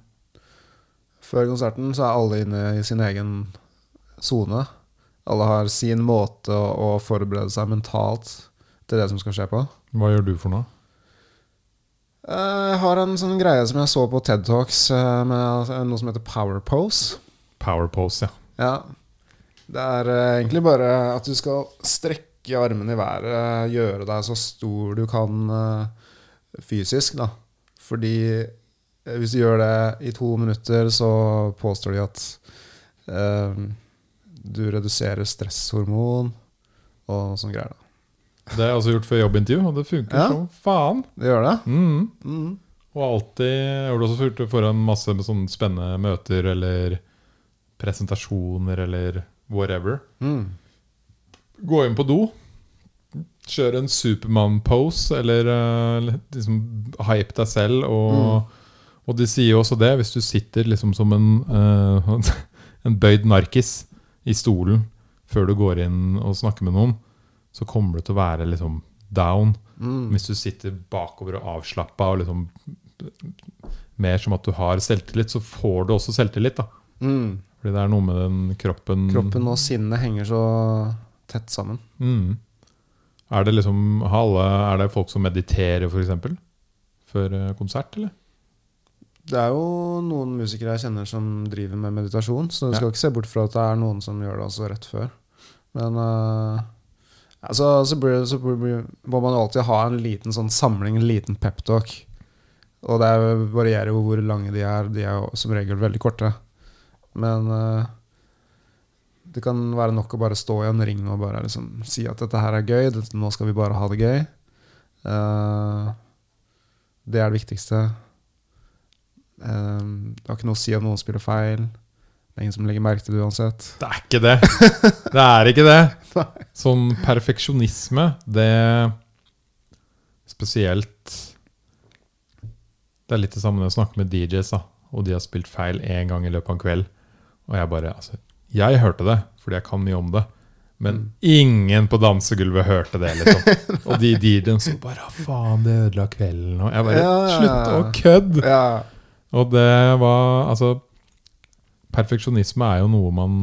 Før konserten så er alle inne i sin egen sone. Alle har sin måte å, forberede seg mentalt til det som skal skje på. Hva gjør du for noe? Eh, Jeg har en sånn greie som jeg så på TED Talks eh, med noe som heter power pose. Power pose, ja. Ja. Det er eh, egentlig bare at du skal strekke armene i været, gjøre deg så stor du kan fysisk, da. Fordi eh, hvis du gjør det i to minutter, så påstår de at eh, du reduserer stresshormon og sånne greier. da. Det har jeg også gjort før jobbintervju, og det funker Ja. som faen. Det gjør det? Mm. Mm. Og alltid Jeg har også gjort det foran masse med sånne spennende møter eller presentasjoner eller whatever. Mm. Gå inn på do. Kjøre en Supermann-pose, eller uh, liksom hype deg selv. Og, og de sier også det, hvis du sitter liksom som en, uh, [LAUGHS] en bøyd narkis i stolen før du går inn og snakker med noen, så kommer du til å være liksom down. Mm. Hvis du sitter bakover og avslappa og liksom mer som at du har selvtillit, så får du også selvtillit. da Mm. Fordi det er noe med den kroppen Kroppen og sinnet henger så tett sammen. Mm. Er det liksom alle, Er det folk som mediterer, f.eks.? Før eh, konsert, eller? Det er jo noen musikere jeg kjenner som driver med meditasjon, så du skal ikke se bort fra at det er noen som gjør det også rett før. Men uh, altså, så, blir, så blir, må man alltid ha en liten sånn samling, en liten peptalk. Og det er, varierer jo hvor lange de er. De er jo som regel veldig korte. Men eh, det kan være nok å bare stå i en ring og bare liksom si at dette her er gøy, dette, nå skal vi bare ha det gøy. Uh, det er det viktigste. Uh, det har ikke noe å si om noen spiller feil. Det er ingen som legger merke til det uansett. Det er ikke det! Det er ikke det! [LAUGHS] Sånn perfeksjonisme, det Spesielt Det er litt det samme når jeg snakker med DJs, da, og de har spilt feil én gang i løpet av en kveld. Og jeg bare altså, Jeg hørte det, fordi jeg kan mye om det. Men ingen på dansegulvet hørte det, liksom. [LAUGHS] Og de DJ-ene så bare Faen, det ødela kvelden. Og jeg bare Ja, ja, ja. Slutt å kødde! Ja. Og det var Altså Perfeksjonisme er jo noe man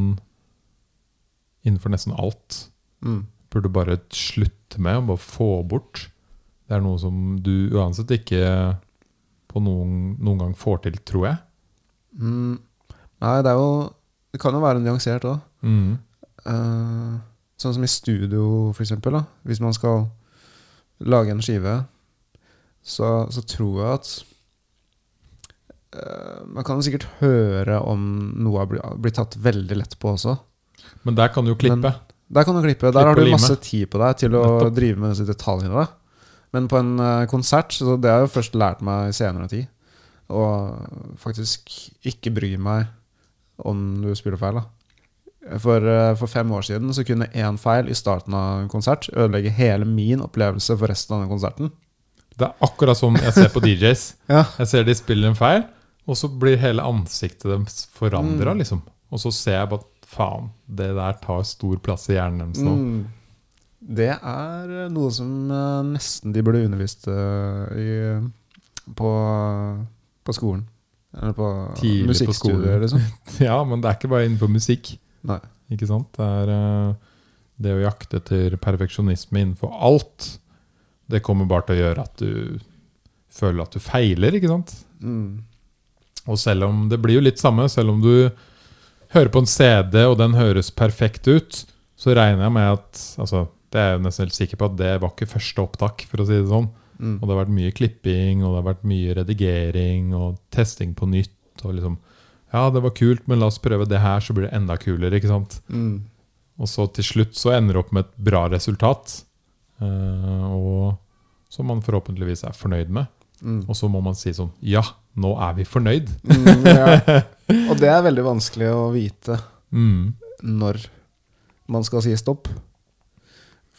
Innenfor nesten alt Mm. burde bare slutte med og bare få bort. Det er noe som du uansett ikke på noen, noen gang får til, tror jeg. Mm. Nei, det er jo Det kan jo være nyansert òg. Mm. Uh, sånn som i studio, for eksempel. Da. Hvis man skal lage en skive, så, så tror jeg at uh, Man kan sikkert høre om noe har blitt, tatt veldig lett på også. Men der kan du jo klippe. Men- Der kan du klippe. Klippe Der har du masse tid på deg til å Nettopp. drive med disse detaljene. Men på en uh, konsert, så det har jeg jo først lært meg i senere tid, å faktisk ikke bry meg om du spiller feil. da. For, eh, for fem år siden så kunne én feil i starten av en konsert ødelegge hele min opplevelse for resten av den konserten. Det er akkurat som jeg ser på DJs. [LAUGHS] Ja. Jeg ser de spiller en feil, og så blir hele ansiktet deres forandra, Mm. liksom. Og så ser jeg bare faen, det der tar stor plass i hjernen deres nå. Mm. Det er noe som eh, nesten de burde undervist eh, i, på, på skolen. Eller på musikkstudier, liksom. [LAUGHS] Ja, men det er ikke bare innenfor musikk. Nei. Ikke sant? Det er eh, det å jakte etter perfeksjonisme innenfor alt. Det kommer bare til å gjøre at du føler at du feiler, ikke sant? Mm. Og selv om det blir jo litt samme, selv om du hører på en CD og den høres perfekt ut, så regner jeg med at altså, Det er jeg nesten helt sikker på at det var ikke første opptak, for å si det sånn. Mm. Og det har vært mye klipping, og det har vært mye redigering og testing på nytt. Og liksom Ja, det var kult, men la oss prøve det her, så blir det enda kulere, ikke sant? Mm. Og så til slutt så ender det opp med et bra resultat. eh, og som man forhåpentligvis er fornøyd med. Mm. Og så må man si sånn Ja, nå er vi fornøyd. Mm, ja. [LAUGHS] Og det er veldig vanskelig å vite Mm. når man skal si stopp.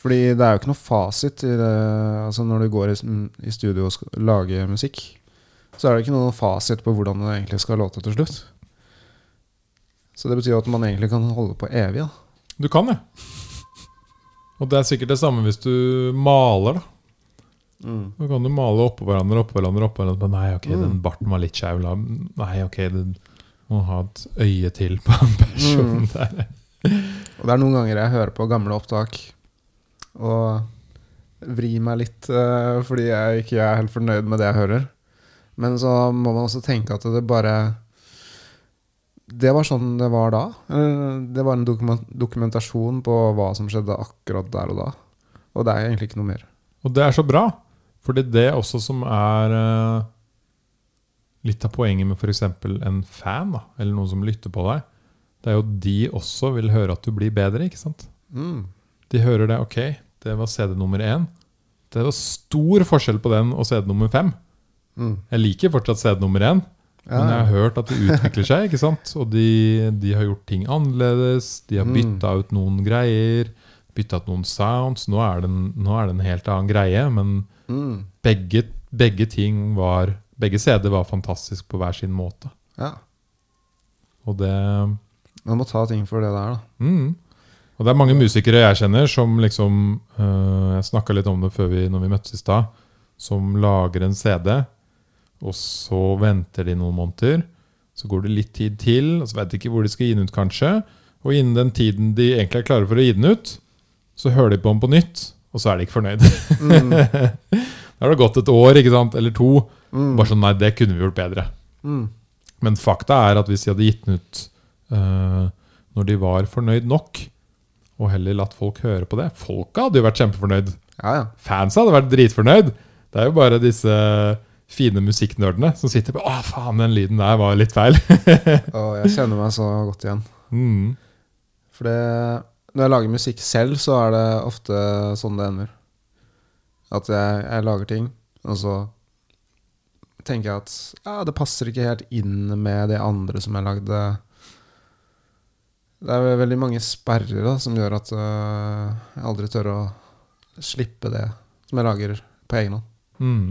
Fordi det er jo ikke noe fasit altså når du går i, i studio og skal lage musikk. Så er det ikke noe fasit på hvordan det egentlig skal låte til slutt. Så det betyr at man egentlig kan holde på evig. Da. Du kan det. Og det er sikkert det samme hvis du maler, da. Da kan du male oppå hverandre, oppå hverandre, oppå hverandre. Nei, ok, Mm. den barten var litt skeiv. Nei, ok, du må ha et øye til på [LAUGHS] den personen Mm. der. Og det er noen ganger jeg hører på gamle opptak og vri meg litt uh, fordi jeg ikke er helt fornøyd med det jeg hører. Men så må man også tenke at det bare Det var sånn det var da. Det var en dokumentasjon på hva som skjedde akkurat der og da. Og det er egentlig ikke noe mer. Og det er så bra, fordi det også som er uh, litt av poenget med f.eks. en fan, da, eller noen som lytter på deg, det er jo de også vil høre at du blir bedre. ikke sant? Mm. De hører det. Ok, det var CD nummer én. Det var stor forskjell på den og CD nummer fem. Mm. Jeg liker fortsatt CD nummer én, Ja, men jeg har hørt at det utvikler seg. ikke sant? Og de, de har gjort ting annerledes. De har Mm. bytta ut noen greier. Bytta ut noen sounds. Nå er, det en, nå er det en helt annen greie, men Mm. begge, begge ting var Begge CD var fantastisk på hver sin måte. ja. Og det Man må ta ting for det der, da. mm. Og det er mange musikere jeg kjenner som liksom øh, Jeg snakka litt om det før vi, når vi møttes i stad. Som lager en CD, og så venter de noen måneder. Så går det litt tid til, og så vet de ikke hvor de skal gi den ut, kanskje. Og innen den tiden de egentlig er klare for å gi den ut, så hører de på den på nytt, og så er de ikke fornøyd. Mm. [LAUGHS] da har det gått et år ikke sant? eller to. Mm. Bare sånn Nei, det kunne vi gjort bedre. Mm. Men fakta er at hvis de hadde gitt den ut øh, når de var fornøyd nok, og heller latt folk høre på det Folka hadde jo vært kjempefornøyd. Ja, ja. Fansa hadde vært dritfornøyd. Det er jo bare disse fine musikknerdene som sitter på Å, faen, den lyden der var litt feil. [LAUGHS] Og jeg kjenner meg så godt igjen. mm. For det, når jeg lager musikk selv, så er det ofte sånn det ender. At jeg, jeg lager ting, og så tenker jeg at ja, det passer ikke helt inn med det andre som jeg lagde. Det er veldig mange sperrer da, som gjør at uh, jeg aldri tør å slippe det som jeg lager på egen hånd. Mm.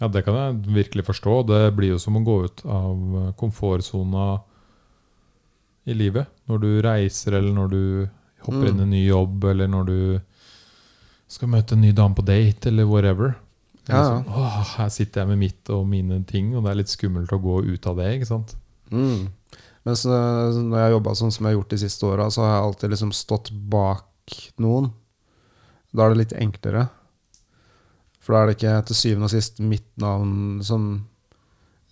Ja, det kan jeg virkelig forstå. Det blir jo som å gå ut av eh, komfortsona i livet. Når du reiser, eller når du hopper Mm. inn i en ny jobb, eller når du skal møte en ny dame på date, eller whatever. Det er Ja, liksom, Åh, her sitter jeg med mitt og mine ting, og det er litt skummelt å gå ut av det. ikke sant? Mm. Men når jeg har jobba sånn som jeg har gjort de siste åra, så har jeg alltid liksom stått bak noen. Da er det litt enklere. For da er det ikke til syvende og sist mitt navn som,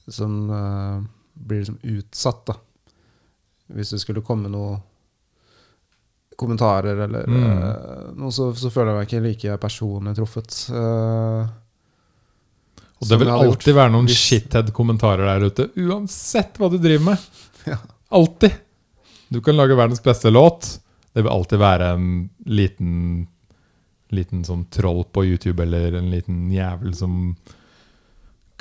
som uh, blir liksom utsatt, da. Hvis det skulle komme noen kommentarer eller Mm. uh, noe, så, så føler jeg meg ikke like personlig truffet. Uh, Og det vil alltid være noen shithead-kommentarer der ute, uansett hva du driver med. Ja. Alltid. Du kan lage verdens beste låt. Det vil alltid være en liten Liten sånn troll på YouTube eller en liten jævel som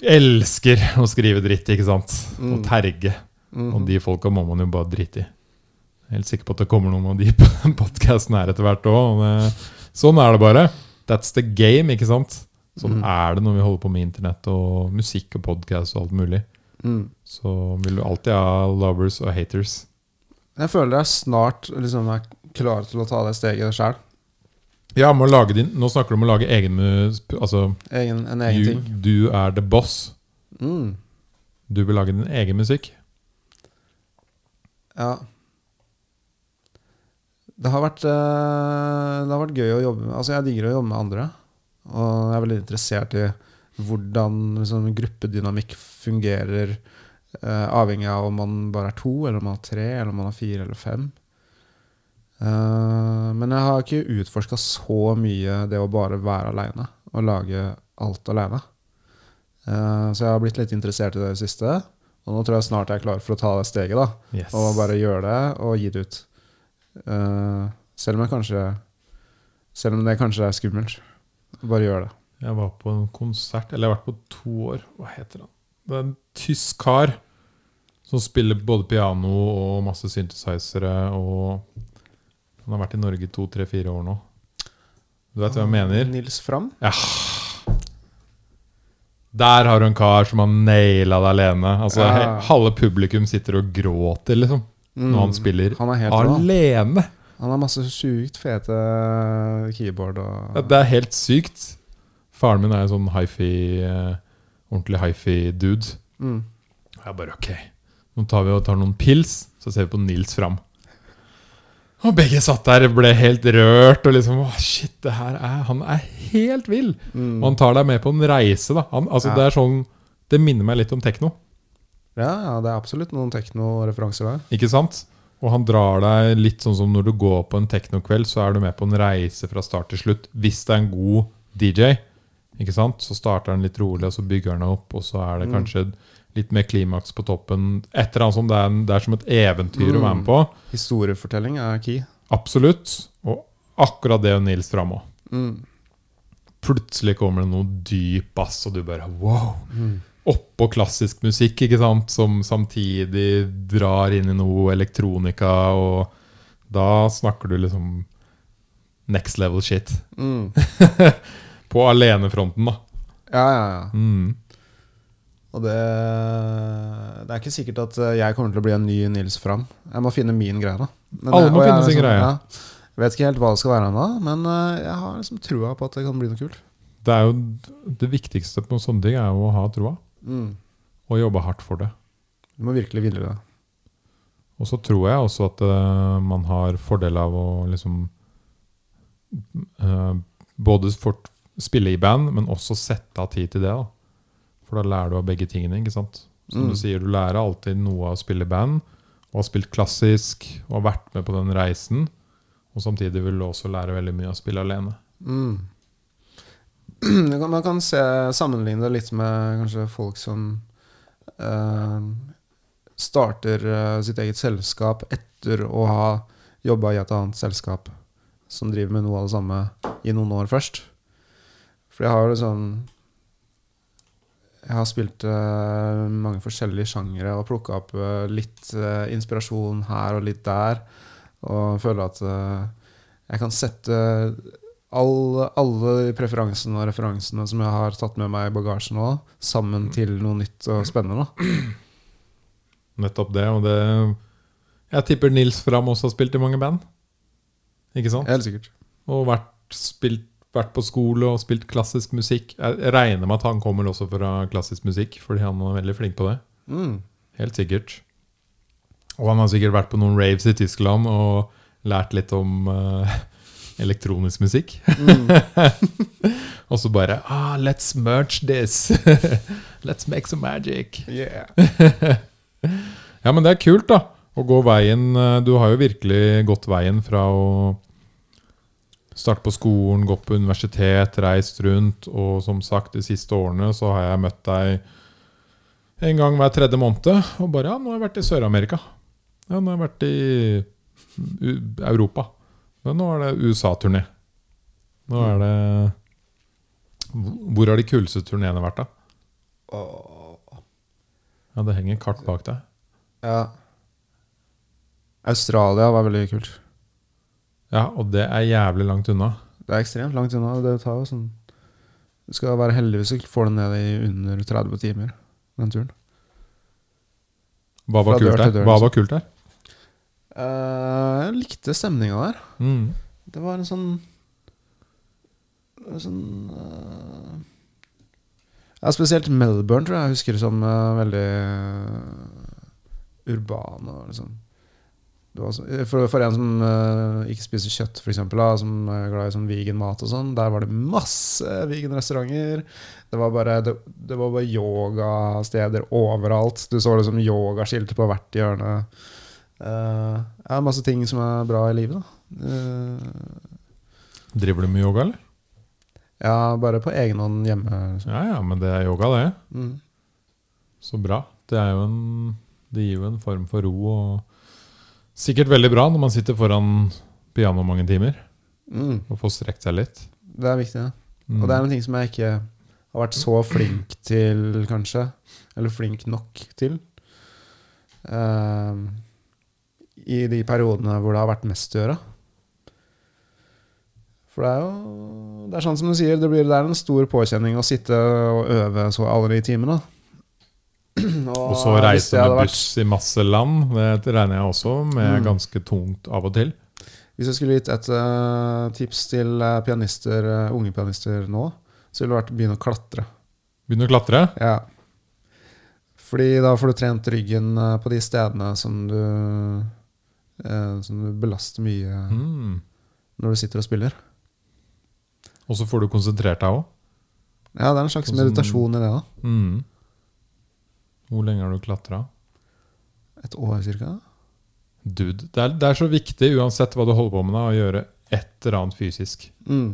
elsker å skrive dritt, ikke sant? Mm. Og terge. mhm. Og de folka må man jo bare drite i. Jeg er helt sikker på at det kommer noen av de [LAUGHS] på den podkasten her etter hvert òg. Sånn er det bare. That's the game, ikke sant? Sånn Mm. er det når vi holder på med internett og musikk og podkast og alt mulig. Mm. Så vil du alltid ha lovers og haters. Jeg føler jeg snart liksom er klar til å ta det steget sjøl. Ja, med å lage din, Nå snakker du om å lage egen. Altså, Egen, en egen du, ting. du er the boss. Mm. Du vil lage din egen musikk. Ja. Det har vært eh, Det har vært gøy å jobbe med Altså, jeg digger å jobbe med andre. Og jeg er veldig interessert i hvordan liksom, gruppedynamikk fungerer, eh, avhengig av om man bare er to, eller om man er tre, eller om man er fire eller fem. Eh, men jeg har ikke utforska så mye det å bare være aleine og lage alt aleine. Eh, så jeg har blitt litt interessert i det i det siste. Og nå tror jeg snart jeg er klar for å ta det steget. da Yes. og bare gjøre det og gi det ut. Eh, selv om jeg kanskje Selv om det kanskje er skummelt. Bare gjør det. Jeg var på en konsert Eller jeg har vært på to år. Hva heter han? Det er en tysk kar som spiller både piano og masse synthesizere. Og han har vært i Norge i to, tre, fire år nå. Du vet hva jeg mener? Nils Fram? Ja. Der har du en kar som har naila det alene. Altså, Ja. Halve publikum sitter og gråter liksom når han spiller Mm. Han er helt alene. Han har masse sjukt fete keyboard og Det er helt sykt. Faren min er en sånn hifi, eh, ordentlig hifi-dude. mm. Og jeg bare ok, nå tar vi og tar noen pils, så ser vi på Nils fram. Og begge satt der og ble helt rørt og liksom Å, shit, det her er Han er helt vill! Mm. Og han tar deg med på en reise, da. Han, altså, Ja. Det er sånn Det minner meg litt om tekno, Ja, ja, det er absolutt noen teknoreferanser der. ikke sant? Og han drar deg litt sånn som når du går på en teknokveld, så er du med på en reise fra start til slutt. Hvis det er en god DJ, ikke sant? så starter den litt rolig, og så bygger den opp, og så er det Mm. kanskje litt mer klimaks på toppen. Et eller annet som det er, det er som et eventyr å være med på. Historiefortelling er key. Absolutt. Og akkurat det Nils fram òg. Mm. Plutselig kommer det noe dyp bass, og du bare wow. Mm. Oppå klassisk musikk, ikke sant, som samtidig drar inn i noe elektronika, og da snakker du liksom next level shit. Mm. [LAUGHS] På alenefronten, da. Ja, ja, ja. Mm. Og det, det er ikke sikkert at jeg kommer til å bli en ny Nils Fram. Jeg må finne min greie, da. Men Alle må finne sin liksom, greie. Ja, jeg vet ikke helt hva det skal være ennå, men eh, jeg har liksom trua på at det kan bli noe kult. Det er jo det viktigste på sånne ting er jo å ha troa, Mm. og jobbe hardt for det. Du må virkelig ville det. Og så tror jeg også at uh, man har fordel av å liksom uh, Både fort spille i band, men også sette av tid til det. da For da lærer du av begge tingene. ikke sant? Som Mm. du sier, du lærer alltid noe av å spille i band, og har spilt klassisk, og har vært med på den reisen. Og samtidig vil du også lære veldig mye av å spille alene. Mm. Man kan se, sammenligne det litt med kanskje folk som eh, starter eh, sitt eget selskap etter å ha jobba i et annet selskap som driver med noe av det samme i noen år først. For jeg har liksom Jeg har spilt uh, mange forskjellige sjangere og plukka opp uh, litt uh, inspirasjon her og litt der. Og føler at jeg kan sette alle, alle preferansene og referansene som jeg har tatt med meg i bagasjen nå, sammen til noe nytt og spennende. Da. [CLEARS THROAT] Nettopp det. Og det Jeg tipper Nils Fram også har spilt i mange band. Ikke sant? Helt sikkert. Og vært, spilt, vært på skole og spilt klassisk musikk. Jeg regner med at han kommer også fra klassisk musikk, fordi han er veldig flink på det. Mm. Helt sikkert. Og han har sikkert vært på noen raves i Tyskland og lært litt om uh, [LAUGHS] elektronisk musikk. Mm. [LAUGHS] Og så bare ah, Let's merge this. [LAUGHS] let's make some magic. Yeah. Ja, men det er kult, da. Å gå veien Du har jo virkelig gått veien fra å starte på skolen, gått på universitet, reist rundt, og som sagt, de siste årene så har jeg møtt deg en gang hver tredje måned, og bare Ja, nå har jeg vært i Sør-Amerika. Ja, nå har jeg vært i Europa. Men nå er det USA-turné. Nå er det Hvor har de kuleste turneene vært, da? Ja, det henger kart bak deg. Ja. Australia var veldig kult. Ja, og det er jævlig langt unna. Det er ekstremt langt unna. Det tar jo sånn Du skal være heldig hvis du får det ned i under 30 timer, den turen. Hva var kult der? dør, Hva liksom. var kult der? Eh, jeg likte stemninga der. Mm. Det var en sånn en Sånn uh, Ja, spesielt Melbourne tror jeg jeg husker som uh, veldig urban og liksom for, for en som uh, ikke spiser kjøtt, for eksempel, da, som er glad i sånn vegan-mat og sånn, der var det masse vegan-restauranter. Det var bare, det, det var bare yogasteder overalt. Du så liksom yogaskilter på hvert hjørne. Uh, ja, masse ting som er bra i livet, da. Uh, Driver du med yoga, eller? ja, bare på egen hånd hjemme. Liksom. Ja, ja, men det er yoga, det. Mm. Så bra. Det er jo en Det gir jo en form for ro og Sikkert veldig bra når man sitter foran piano mange timer Mm. og får strekt seg litt. Det er viktig, det. Mm. Og det er en ting som jeg ikke har vært så flink til, kanskje. Eller flink nok til. Uh, I de periodene hvor det har vært mest å gjøre. For det er jo Det er sånn som du sier, det, blir, det er en stor påkjenning å sitte og øve så alle de timene. [CLEARS THROAT] Og så reise med buss vært- i masse land. Det regner jeg også med Mm. ganske tungt av og til. Hvis jeg skulle gitt et uh, tips til eh, pianister, uh, unge pianister nå, så ville det vært å begynne å klatre. Begynne å klatre. Ja. Fordi da får du trent ryggen uh, på de stedene som du Som du belaster mye Mm. når du sitter og spiller. Og så får du konsentrert deg òg. Ja, det er en slags Sånn meditasjon i det, da. Mm. Hvor lenge har du klatra? Et år cirka. Dude, det er, det er så viktig, uansett hva du holder på med, da, å gjøre et eller annet fysisk. Mm.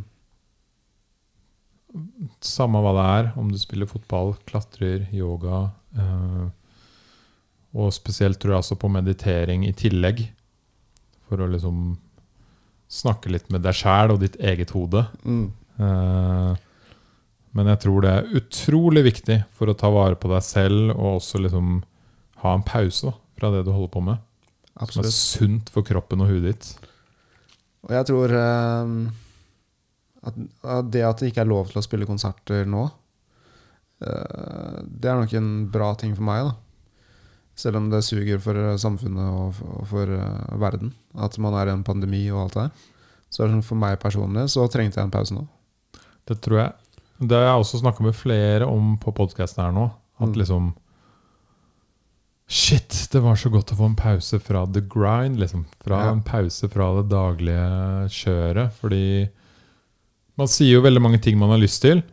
Samme hva det er, om du spiller fotball, klatrer, yoga Eh, og spesielt tror jeg også på meditering i tillegg. For å liksom snakke litt med deg sjæl og ditt eget hode. Mm. Eh, men jeg tror det er utrolig viktig for å ta vare på deg selv og også liksom ha en pause da, fra det du holder på med. Som er sunt for kroppen og huet ditt. Og jeg tror eh, at, at det at det ikke er lov til å spille konserter nå, eh, det er nok en bra ting for meg, da. Selv om det suger for eh, samfunnet og for, og for uh, verden. At man er i en pandemi og alt det der. Så sånn for meg personlig så trengte jeg en pause nå. Det tror jeg. Det har jeg også snakka med flere om på podkasten her nå. At Mm. liksom Shit, det var så godt å få en pause fra the grind. liksom Fra Ja. En pause fra det daglige kjøret. Fordi man sier jo veldig mange ting man har lyst til,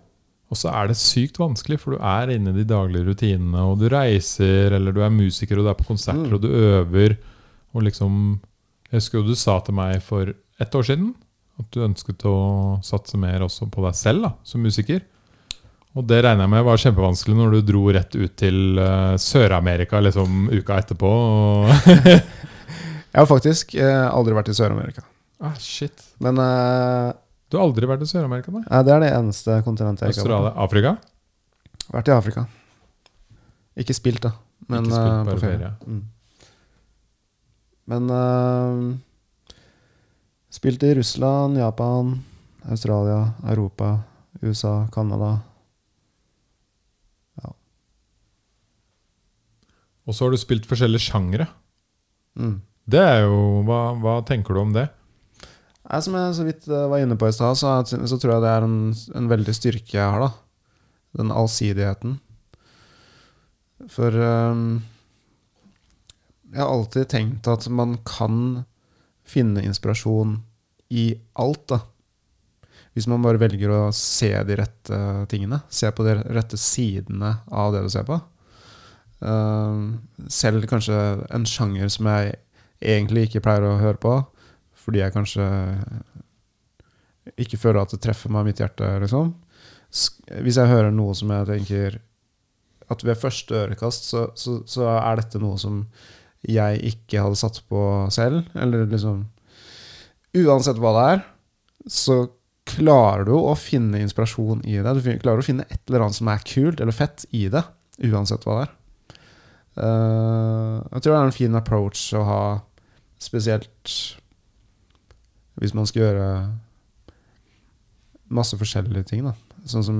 og så er det sykt vanskelig, for du er inne i de daglige rutinene, og du reiser, eller du er musiker, og du er på konserter, Mm. og du øver, og liksom Jeg husker jo du sa til meg for ett år siden at du ønsket å satse mer også på deg selv da, som musiker. Og det regner jeg med var kjempevanskelig når du dro rett ut til uh, Sør-Amerika liksom uka etterpå. [LAUGHS] Jeg har faktisk uh, aldri vært i Sør-Amerika. ah, shit. Men uh, Du har aldri vært i Sør-Amerika? nei? nei, det er det eneste kontinentet jeg ikke har på. Afrika? vært. Vært i Afrika. Ikke spilt, da. Men Ikke spilt, på ferie. Mm. Men Spilt i Russland, Japan, Australia, Europa, USA, Canada. Og så har du spilt forskjellige sjangre. Mm. Det er jo hva, hva tenker du om det? Jeg, som jeg så vidt eh, var inne på i stad, så, så tror jeg det er en, en veldig styrke jeg har, da. Den allsidigheten. For um, jeg har alltid tenkt at man kan finne inspirasjon i alt, da. Hvis man bare velger å se de rette tingene. Se på de rette sidene av det du ser på. Ehm, selv kanskje en sjanger som jeg egentlig ikke pleier å høre på, fordi jeg kanskje ikke føler at det treffer meg i mitt hjerte, liksom. Hvis jeg hører noe som jeg tenker at ved første ørekast så, så, så er dette noe som jeg ikke hadde satt på selv, eller liksom Uansett hva det er, så klarer du å finne inspirasjon i det. Du klarer å finne et eller annet som er kult eller fett i det, uansett hva det er. Eh, jeg tror det er en fin approach å ha, spesielt hvis man skal gjøre masse forskjellige ting, da. Sånn som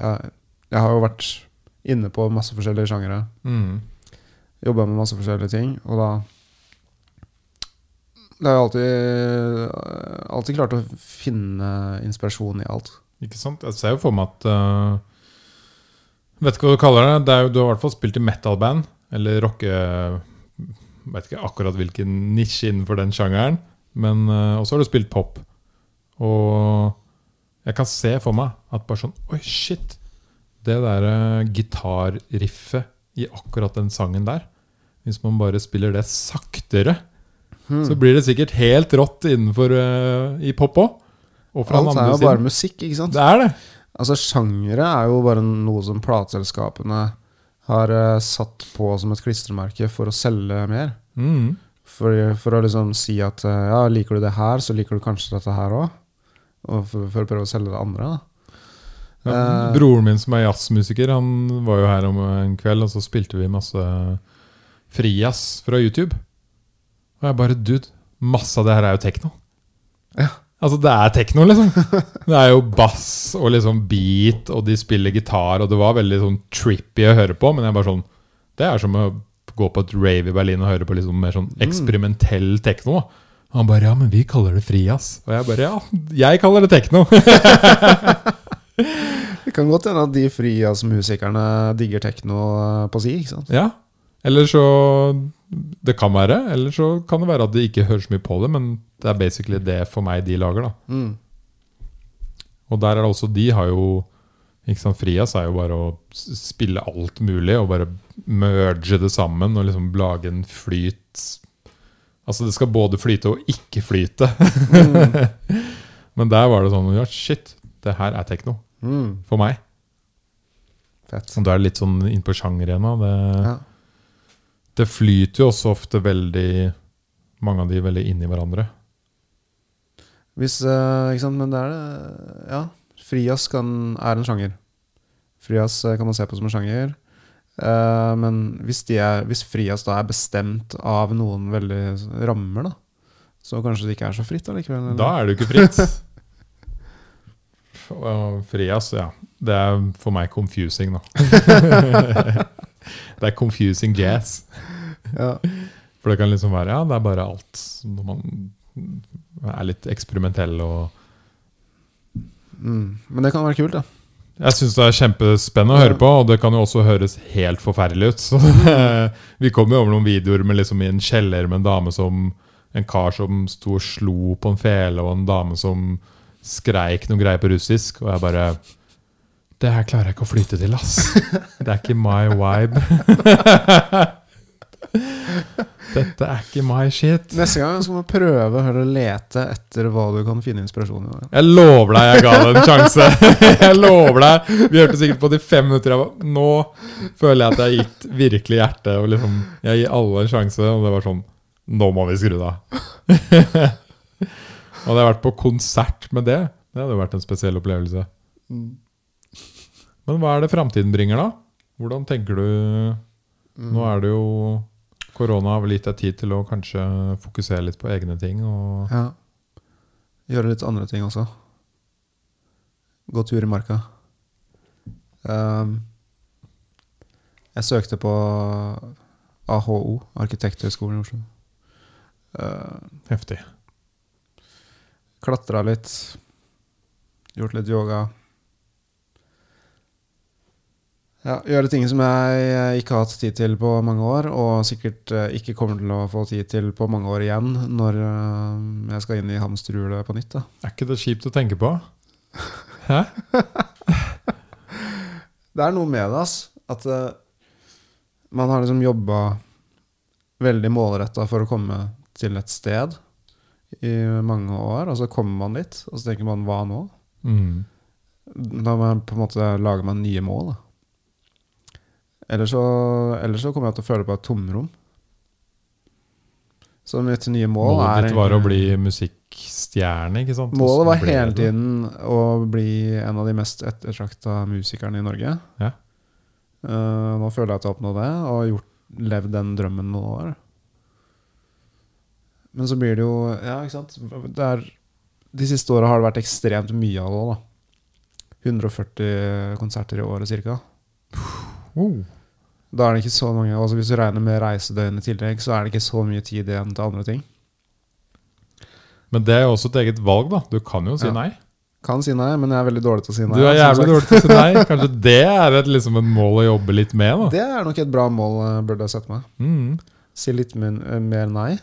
Jeg, jeg har jo vært inne på masse forskjellige sjangere. Mm. Jobba med masse forskjellige ting, og da Det har jeg alltid, alltid klart å finne inspirasjon i alt. Ikke sant? Jeg ser jo for meg at uh, Vet ikke hva du kaller det. det er jo, du har i hvert fall spilt i metal-band. Eller rocke Vet ikke akkurat hvilken nisje innenfor den sjangeren. Men uh, også har du spilt pop. Og jeg kan se for meg at bare sånn Oi, shit! Det der uh, gitarriffet i akkurat den sangen der Hvis man bare spiller det saktere, Hmm. så blir det sikkert helt rått innenfor uh, i pop òg. Og Alt er jo bare musikk, ikke sant? Det er det. Altså, sjangere er jo bare noe som plateselskapene har uh, satt på som et klistremerke for å selge mer. Mm. For, for å liksom si at uh, ja, liker du det her, så liker du kanskje dette her òg. Og for, for å prøve å selge det andre, da. Ja, broren min som er jazzmusiker, han var jo her om en kveld, og så spilte vi masse frijazz fra YouTube. Og jeg bare Dude, masse av det her er jo tekno. Ja. Altså, det er tekno, liksom. [LAUGHS] Det er jo bass og liksom beat, og de spiller gitar, og det var veldig sånn trippy å høre på, men jeg bare sånn Det er som å gå på et rave i Berlin og høre på liksom mer sånn eksperimentell tekno. Og han bare Ja, men vi kaller det frijazz. Og jeg bare Ja, jeg kaller det tekno. [LAUGHS] Det kan godt hende at de frijazzmusikerne digger tekno på si, ikke sant? Ja. Eller så Det kan være. Eller så kan det være at de ikke hører så mye på det, men det er basically det for meg de lager. da Mm. Og der er det også De har jo ikke sant, Frias er jo bare å spille alt mulig og bare merge det sammen og liksom lage en flyt Altså det skal både flyte og ikke flyte. [LAUGHS] Men der var det sånn Ja, shit, det her er tekno. Mm. For meg. Fett. Og da er det litt sånn innpå sjangeren. Ja. Det flyter jo også ofte veldig Mange av de veldig inni i hverandre. Hvis, eh, ikke sant, men det er det Ja. Kan, er en sjanger. Frijazz eh, kan man se på som en sjanger. Eh, men hvis, er, hvis frijazz da er bestemt av noen veldig rammer, da, så kanskje det ikke er så fritt allikevel? Da er det jo ikke fritt. [LAUGHS] Frias, ja. Det er for meg confusing, da. [LAUGHS] det er confusing jazz. [LAUGHS] Ja. For det kan liksom være Ja, det er bare alt når man er litt eksperimentell og Mm. Men det kan være kult, da. Jeg syns det er kjempespennende å høre på, og det kan jo også høres helt forferdelig ut. Så [LAUGHS] [LAUGHS] vi kom jo over noen videoer med liksom i en kjeller med en dame som En kar som sto og slo på en fele, og en dame som skreik noen greier på russisk. Og jeg bare Det her klarer jeg ikke å flyte til, ass. Det er ikke my vibe. Dette er ikke my shit. Neste gang skal man prøve å lete etter hva du kan finne inspirasjon i. Jeg lover deg jeg ga det en sjanse. Jeg lover deg. Vi hørte sikkert på de fem minutter. Jeg var, nå føler jeg at jeg har gitt virkelig hjertet. Og liksom, jeg gir alle en sjanse, og det var sånn Nå må vi skru det av. Hadde jeg vært på konsert med det, det hadde jo vært en spesiell opplevelse. Men hva er det framtiden bringer, da? Hvordan tenker du Nå er det jo Korona har vel gitt deg tid til å kanskje fokusere litt på egne ting. Og Ja. Gjøre litt andre ting også. Gå tur i marka. Um, jeg søkte på AHO, Arkitekthøgskolen i Oslo. Uh, heftig. Klatra litt. Gjort litt yoga. Ja, gjøre ting som jeg ikke har hatt tid til på mange år, og sikkert eh, ikke kommer til å få tid til på mange år igjen når eh, jeg skal inn i hamsterhjulet på nytt. da. Er ikke det kjipt å tenke på? Hæ? [LAUGHS] Det er noe med det, ass. At uh, man har liksom jobba veldig målretta for å komme til et sted i mange år, og så kommer man dit, og så tenker man hva nå? Mm. Da må jeg på en måte lager man nye mål. Da. Ellers så, ellers så kommer jeg til å føle på et tomrom. Så mitt nye mål Målet er ditt var å bli musikkstjerne, ikke sant? Målet var hele tiden å bli en av de mest ettertrakta musikerne i Norge. Ja. Uh, nå føler jeg at jeg har oppnådd det, og gjort, levd den drømmen noen år. Men så blir det jo Ja, ikke sant. Det er, de siste åra har det vært ekstremt mye av det òg, da. 140 konserter i året ca. Oh. Da er det ikke så mange altså Hvis du regner med reisedøgn i tillegg, så er det ikke så mye tid igjen til andre ting. Men det er jo også et eget valg, da. Du kan jo si Ja. nei. Kan si nei, men jeg er veldig dårlig til å si nei. Du er jævlig dårlig til å si nei. Kanskje det er et, liksom et mål å jobbe litt med, da. Det er nok et bra mål, eh, burde jeg sette meg. Mm. Si litt min, eh, mer nei.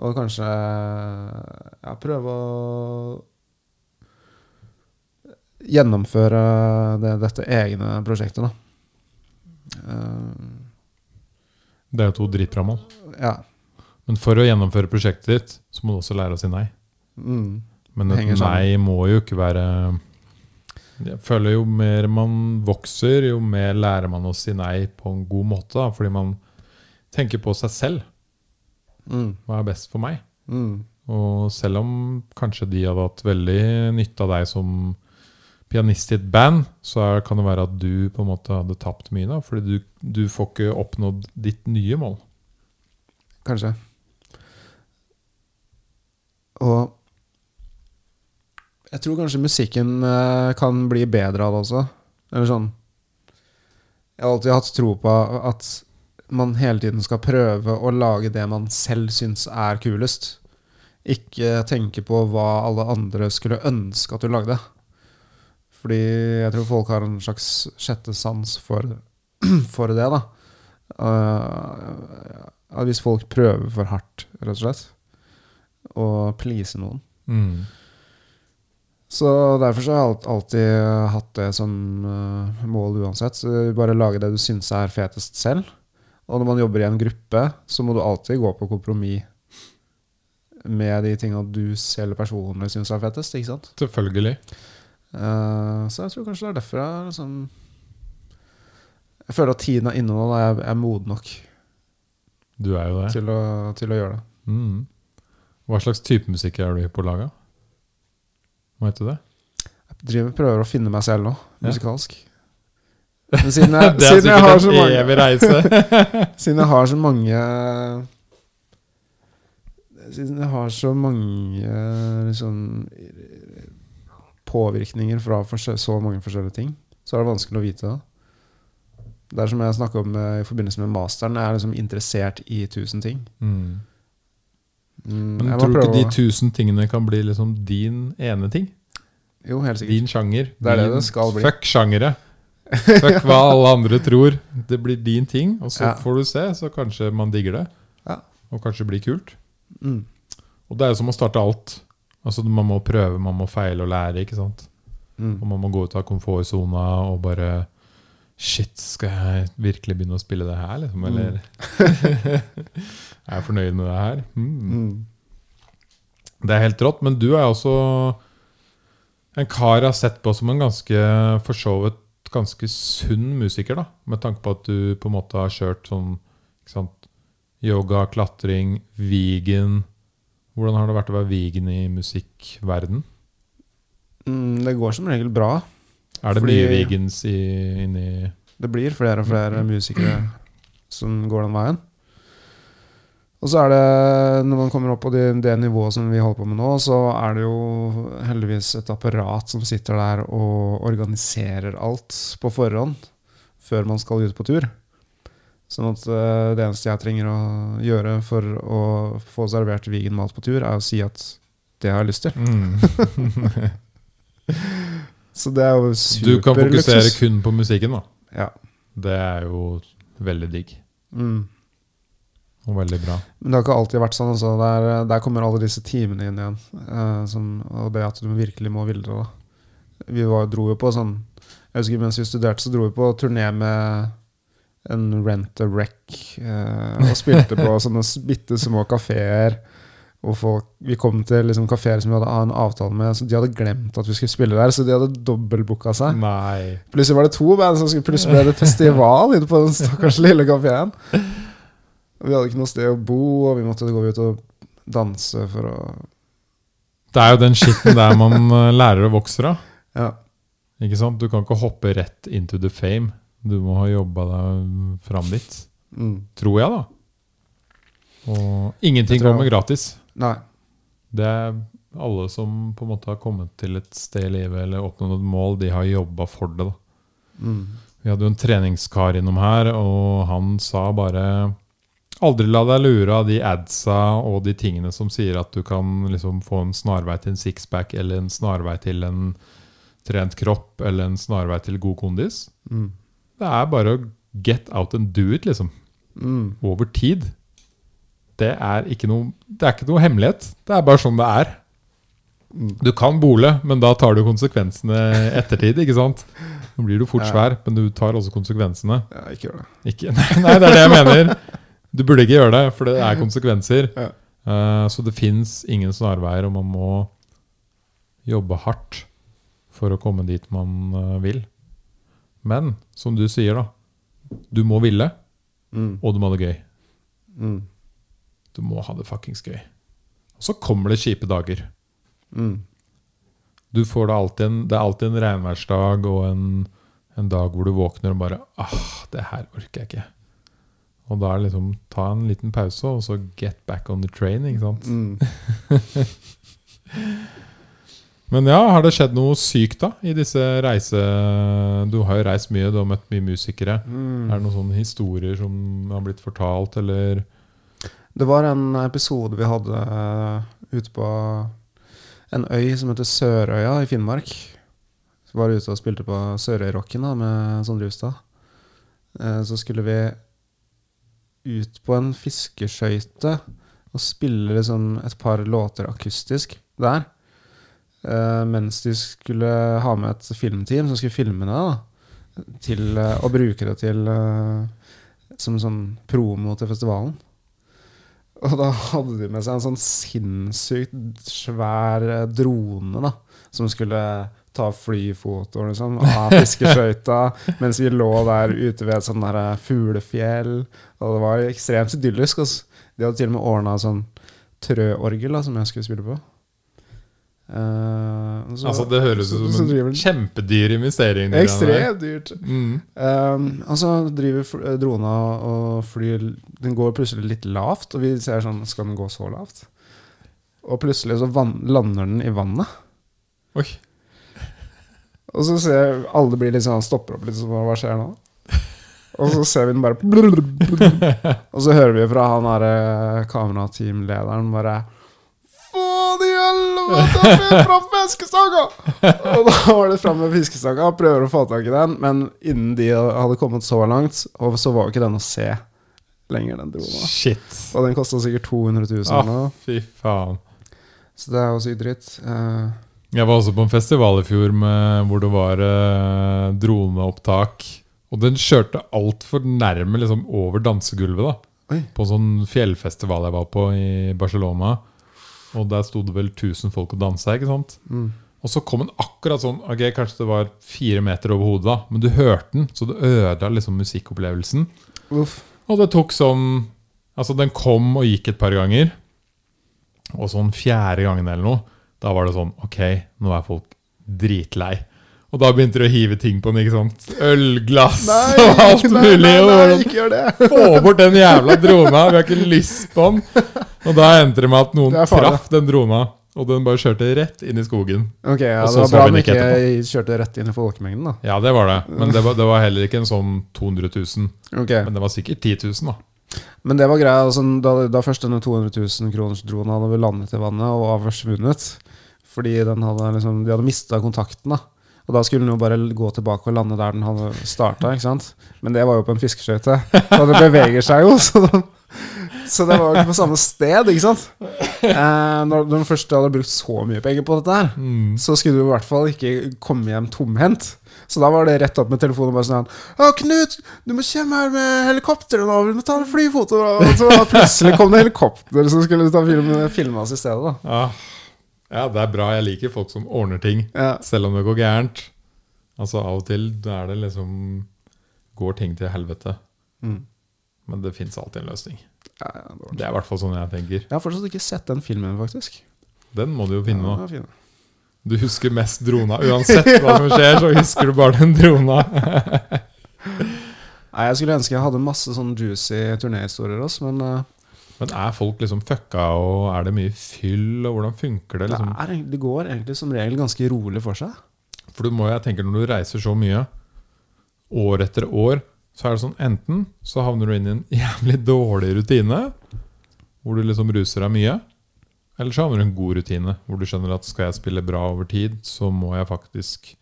Og kanskje ja, prøve å gjennomføre det, dette egne prosjektet, da. Det er jo to dritbra mål. ja. Men for å gjennomføre prosjektet ditt, så må du også lære å si nei. Mm. Men et nei må jo ikke være Jeg føler jo mer man vokser, jo mer lærer man å si nei på en god måte. Da, fordi man tenker på seg selv. Mm. Hva er best for meg? Mm. Og selv om kanskje de hadde hatt veldig nytte av deg som pianist i et band, så kan det være at du på en måte hadde tapt mye. da, Fordi du, du får ikke oppnådd ditt nye mål. Kanskje. Og jeg tror kanskje musikken eh, kan bli bedre av det også. Eller sånn Jeg har alltid hatt tro på at man hele tiden skal prøve å lage det man selv syns er kulest. Ikke tenke på hva alle andre skulle ønske at du lagde. Fordi jeg tror folk har en slags sjette sans for, [CLEARS THROAT] for det, da. Uh, hvis folk prøver for hardt, rett og slett, å please noen. Mm. Så derfor så har jeg alltid hatt det som eh, mål uansett. Så bare lage det du syns er fetest selv. Og når man jobber i en gruppe, så må du alltid gå på kompromiss med de tinga du selv personlig syns er fetest. ikke sant? Selvfølgelig. Eh, så jeg tror kanskje det er derfor jeg liksom Jeg føler at tiden er inne nå. Da jeg er moden nok Du er jo det. til å, til å gjøre det. Mm. Hva slags type musikk er du på lage? Hva heter det? Jeg driver, prøver å finne meg selv nå, Ja. musikalsk. [LAUGHS] Men siden jeg, Det er siden jeg har så mange evig reise. [LAUGHS] Siden jeg har så mange Siden jeg har så mange liksom, påvirkninger fra så mange forskjellige ting, så er det vanskelig å vite det. Det er som jeg snakka om eh, i forbindelse med masteren. Jeg er liksom interessert i tusen ting. Mm. Mm, Men jeg tror du ikke de tusen tingene kan bli liksom din ene ting? Jo, helt sikkert. Din sjanger? Det er det det skal bli. Fuck sjangere. [LAUGHS] Fuck hva alle andre tror. Det blir din ting, og så Ja. får du se, så kanskje man digger det. Ja. Og kanskje det blir kult. Mm. Og det er jo som å starte alt. Altså Man må prøve, man må feile og lære. ikke sant? Mm. Og man må gå ut av komfortsona og bare Shit, skal jeg virkelig begynne å spille det her, liksom? Eller [LAUGHS] er jeg fornøyd med det her? Mm. Mm. Det er helt rått. Men du er også en kar jeg har sett på som en ganske for så vidt ganske sunn musiker, da. Med tanke på at du på en måte har kjørt sånn ikke sant, yoga, klatring, vegan. Hvordan har det vært å være vegan i musikkverden? Mm, det går som regel bra. Er det Fordi- mye vegans i, inni Det blir flere og flere musikere som går den veien. Og så er det, når man kommer opp på det, det nivået som vi holder på med nå, så er det jo heldigvis et apparat som sitter der og organiserer alt på forhånd før man skal ut på tur. Sånn at eh, det eneste jeg trenger å gjøre for å få servert vegan mat på tur, er å si at det har jeg lyst til. mm. [LAUGHS] Så det er jo Du kan fokusere luksus. kun på musikken, da. Ja. Det er jo veldig digg. Mm. Og veldig bra. Men det har ikke alltid vært sånn. Altså. Der, der kommer alle disse timene inn igjen. eh, som, og det at du virkelig må ville det. Vi var, dro jo på sånn Jeg husker Mens vi studerte, så dro vi på turné med en Rent a Wreck. eh, og spilte på [LAUGHS] sånne bitte små kafeer. Og folk, vi kom til liksom kafeer som vi hadde en avtale med. Så De hadde glemt at vi skulle spille der, så de hadde dobbeltbooka seg. Nei. Plutselig var det to band som skulle Plutselig ble det festival inne på den stakkars lille kafeen. Vi hadde ikke noe sted å bo, og vi måtte gå ut og danse for å Det er jo den skitten der man eh, lærer og vokser av. Ja. Ikke sant? Du kan ikke hoppe rett into the fame. Du må ha jobba deg fram dit. Mm. Tror jeg, da. Og ingenting kommer gratis. Nei. Det er alle som på en måte har kommet til et sted i livet eller oppnådd et mål, de har jobba for det. da. Mm. Vi hadde jo en treningskar innom her, og han sa bare Aldri la deg lure av de adsa og de tingene som sier at du kan liksom få en snarvei til en sixpack, eller en snarvei til en trent kropp, eller en snarvei til god kondis. Mm. Det er bare å get out and do it, liksom. Mm. Over tid. Det er ikke noe, det er ikke noe hemmelighet. Det er bare sånn det er. Mm. Du kan bole, men da tar du konsekvensene [LAUGHS] ettertid, ikke sant? Nå blir du fort Ja. svær, men du tar også konsekvensene. Ja, ikke gjør det. Ikke, [LAUGHS] nei, nei, det er det jeg [LAUGHS] mener. Du burde ikke gjøre det, for det er konsekvenser. Ja. Uh, så det fins ingen snarveier, og man må jobbe hardt for å komme dit man eh, vil. Men som du sier, da. Du må ville, Mm. og du må ha det gøy. Mm. Du må ha det fuckings gøy. Og så kommer det kjipe dager. Mm. Du får det alltid en, det er alltid en regnværsdag og en, en dag hvor du våkner og bare ah, det her orker jeg ikke. Og da er det liksom ta en liten pause, og så get back on the train, ikke sant. Mm. [LAUGHS] Men ja, har det skjedd noe sykt da i disse reise... Du har jo reist mye, du har møtt mye musikere. Mm. Er det noen sånne historier som har blitt fortalt, eller Det var en episode vi hadde eh, ute på en øy som heter Sørøya i Finnmark. Så var vi ute og spilte på Sørøyrocken med Sondre Justad. Eh, Så skulle vi ut på en fiskeskøyte og spille liksom et par låter akustisk der. Eh, mens de skulle ha med et filmteam som skulle filme det. da til, eh, Og bruke det til eh, som sånn promo til festivalen. Og da hadde de med seg en sånn sinnssykt svær drone da, som skulle ta flyfotoer liksom, av fiskeskøyta [LAUGHS] mens vi lå der ute ved et sånt der fuglefjell. Og det var ekstremt idyllisk. Altså. De hadde til og med ordna sånn trøorgel da, som jeg skulle spille på. Eh, så- Altså, det høres ut som en kjempedyr investering. Ekstremt dyrt. Mm. Um, altså driver eh, drona og flyr Den går plutselig litt lavt, og vi ser sånn Skal den gå så lavt? Og plutselig så lander den i vannet. Oi. Og så ser jeg alle blir litt sånn stopper opp litt sånn Hva skjer nå? Og så ser vi den bare [LAUGHS] Og så hører vi fra han derre kamerateamlederen bare Faen i helvete, fram fiskestanga! Og da var det fram med fiskestanga, prøver å få tak i den, men innen de hadde kommet så langt, og så var jo ikke den å se lenger, den drona. Shit. Og den kosta sikkert 200 000 Ah. eller noe, Fy faen. så det er jo sykt dritt. Uh, Jeg var også på en festival i fjor med, hvor det var eh, droneopptak. Og den kjørte altfor nærme liksom, over dansegulvet. da Oi. På en sånn fjellfestival jeg var på i Barcelona. Og der sto det vel 1000 folk og dansa. ikke sant? mm. Og så kom den akkurat sånn ok, Kanskje det var fire meter over hodet, da men du hørte den, så det ødela liksom musikkopplevelsen. Uff. Og det tok sånn Altså, den kom og gikk et par ganger. Og sånn fjerde gangen eller noe, da var det sånn Ok, nå er folk dritlei. Og da begynte de å hive ting på den. ikke sant? Ølglass og alt nei, mulig. nei, nei, ikke gjør det! Få bort den jævla drona! Vi har ikke lyst på den. [LAUGHS] Og da endte det med at noen traff den drona, og den bare kjørte rett inn i skogen. Ok, ja, Det var bra den ikke kjørte rett inn i folkemengden, da. Ja, det var det. Men det var, det var heller ikke en sånn 200 000. Ok, Men det var sikkert 10 000, da. Men det var greia, altså, da, da først denne 200 000 kroners dronen hadde landet i vannet og var forsvunnet Fordi den hadde liksom, de hadde mista kontakten. da Og da skulle den jo bare gå tilbake og lande der den hadde starta. Men det var jo på en fiskeskøyte, og det beveger seg jo. Så, den, så det var jo ikke på samme sted, ikke sant? Eh, når, de første først hadde brukt så mye penger på dette her, Mm. så skulle du i hvert fall ikke komme hjem tomhendt. Så da var det rett opp med telefonen og bare sånn Å, Knut, du må komme her med helikopteret nå, vi må ta en flyfoto. Og så plutselig kom det helikopter som skulle ta film, filme oss i stedet, da. Ja. ja, det er bra. Jeg liker folk som ordner ting, Ja. selv om det går gærent. Altså Av og til da er det liksom går ting til helvete. Mm. Men det fins alltid en løsning. Ja, ja, det Det er i hvert fall sånn jeg tenker. Jeg har fortsatt ikke sett den filmen, faktisk. Den må du jo finne nå. Ja. Du husker mest drona. Uansett hva som skjer, så husker du bare den drona. [LAUGHS] Nei, Jeg skulle ønske jeg hadde masse sånn juicy turnéhistorier også, men eh, Men er folk liksom fucka, og er det mye fyll, og hvordan funker det? det, liksom? er, det går egentlig som regel ganske rolig for seg. For du må, jeg tenker når du reiser så mye, år etter år, så er det sånn enten så havner du inn i en jævlig dårlig rutine, hvor du liksom ruser deg mye, eller så havner du i en god rutine, hvor du skjønner at skal jeg spille bra over tid, så må jeg faktisk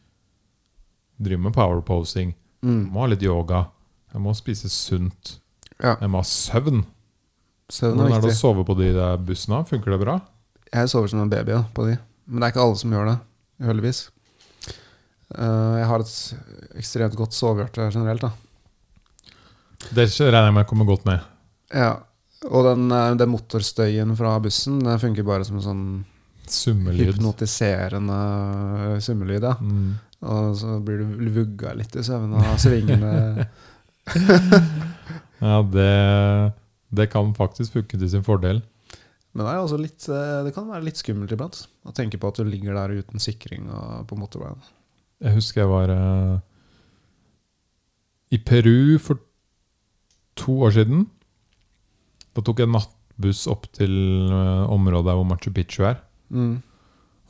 drive med powerposing, Mm. må ha litt yoga, jeg må spise sunt, Ja. jeg må ha søvn. Søvn Hvordan er er det å sove på de der bussene? Funker det bra? Jeg sover som en baby ja, på de. Men det er ikke alle som gjør det, uheldigvis. Uh, jeg har et ekstremt godt sovehjerte generelt. da Det regner jeg med kommer godt med. Ja, Og den, eh, den motorstøyen fra bussen det funker bare som en sånn Summelyd. hypnotiserende summelyd. Ja. Mm. Og så blir du vugga litt i søvne av svingene. [LAUGHS] Ja, det, det kan faktisk funke til sin fordel. Men det, er også litt, eh, det kan være litt skummelt iblant å tenke på at du ligger der uten sikring på motorveien. Jeg husker jeg var uh, i Peru for to år siden. Da tok jeg nattbuss opp til eh, området hvor Machu Picchu er. Mm.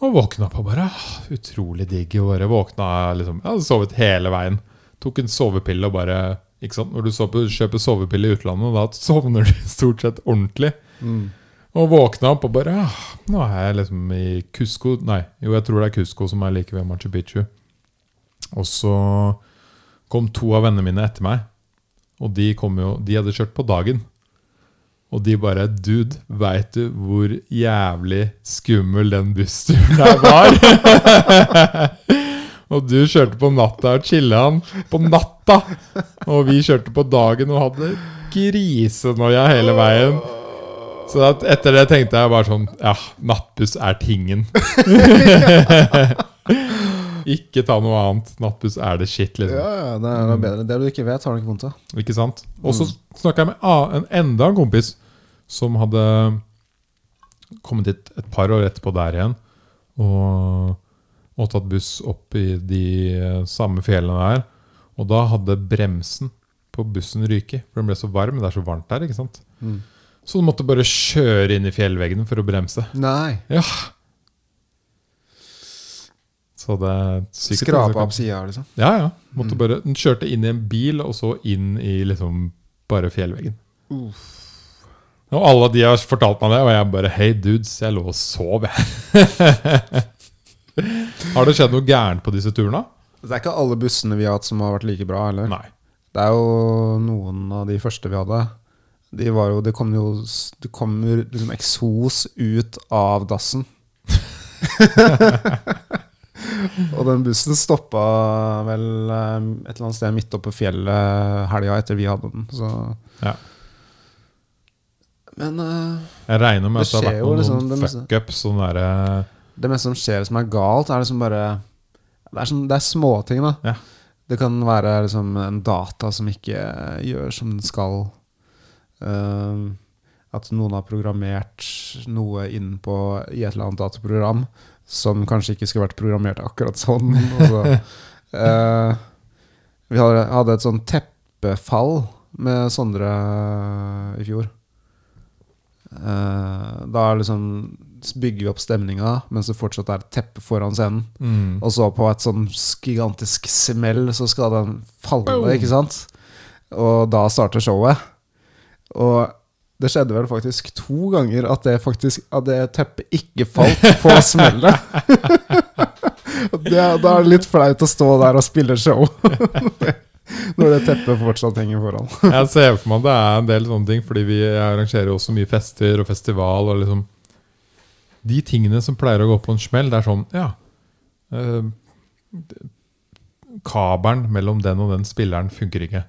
Og våkna og bare ah, Utrolig digg. Og bare våkna liksom, Jeg hadde sovet hele veien. Tok en sovepille og bare ikke sant? Når du kjøper sovepille i utlandet, da sovner du [LAUGHS] stort sett ordentlig. Mm. Og våkna opp og bare ah, Nå er jeg liksom i Cusco Nei, jo, jeg tror det er Cusco som er like ved Machu Picchu. Og så kom to av vennene mine etter meg. Og de, jo, de hadde kjørt på dagen. Og de bare Dude, veit du hvor jævlig skummel den bussturen [LAUGHS] der var? [LAUGHS] og du kjørte på natta og chille'n på natta. Og vi kjørte på dagen og hadde grisenoia hele veien. Så etter det tenkte jeg bare sånn Ja, nattbuss er tingen. [LAUGHS] Ikke ta noe annet. Nattbuss er det shit, liksom. Ja, ja, det er noe bedre. Det du ikke vet, har du ikke vondt av. Ikke sant? Og så snakka jeg med en enda en kompis som hadde kommet hit et par år etterpå der igjen. Og, og tatt buss opp i de eh, samme fjellene der. Og da hadde bremsen på bussen ryket. For den ble så varm. Det er så varmt der. ikke sant? Mm. Så du måtte bare kjøre inn i fjellveggene for å bremse. Nei. Ja. Så det Skrape opp sida, liksom. Ja, ja. Måtte bare, den kjørte inn i en bil, og så inn i liksom bare fjellveggen. Uff. Og alle de har fortalt meg det, og jeg bare Hei, dudes, jeg lå og sov, jeg. [LAUGHS] har det skjedd noe gærent på disse turene? Det er ikke alle bussene vi har hatt som har vært like bra, eller? Nei. Det er jo noen av de første vi hadde. De var jo, det kom jo Det kom jo liksom eksos ut av dassen. [LAUGHS] [LAUGHS] Og den bussen stoppa vel eh, et eller annet sted midt oppe på fjellet helga etter vi hadde den. Så Ja. Men uh, Jeg regner med Det at det har vært noen, liksom, det fuckups. Sånn derre det meste som skjer som er galt, er liksom bare Det er, sånn, det er småting, da. Ja. Det kan være liksom en data som ikke gjør som den skal. Uh, at noen har programmert noe inn på i et eller annet dataprogram som kanskje ikke skulle vært programmert akkurat sånn. Så, eh, vi hadde, et sånn teppefall med Sondre i fjor. Eh, da liksom bygger vi opp stemninga mens det fortsatt er et teppe foran scenen. mm. Og så på et sånn gigantisk smell så skal den falle, ikke sant? Og da starter showet. Og det skjedde vel faktisk to ganger at det faktisk At det teppet ikke falt på [LAUGHS] smellet. Det, da er det litt flaut å stå der og spille show. [LAUGHS] Når det teppet fortsatt henger foran. [LAUGHS] Jeg ser for meg at det er en del sånne ting, fordi vi arrangerer jo også mye fester og festival. og liksom De tingene som pleier å gå på en smell, det er sånn Ja. eh, kabelen mellom den og den spilleren funker ikke.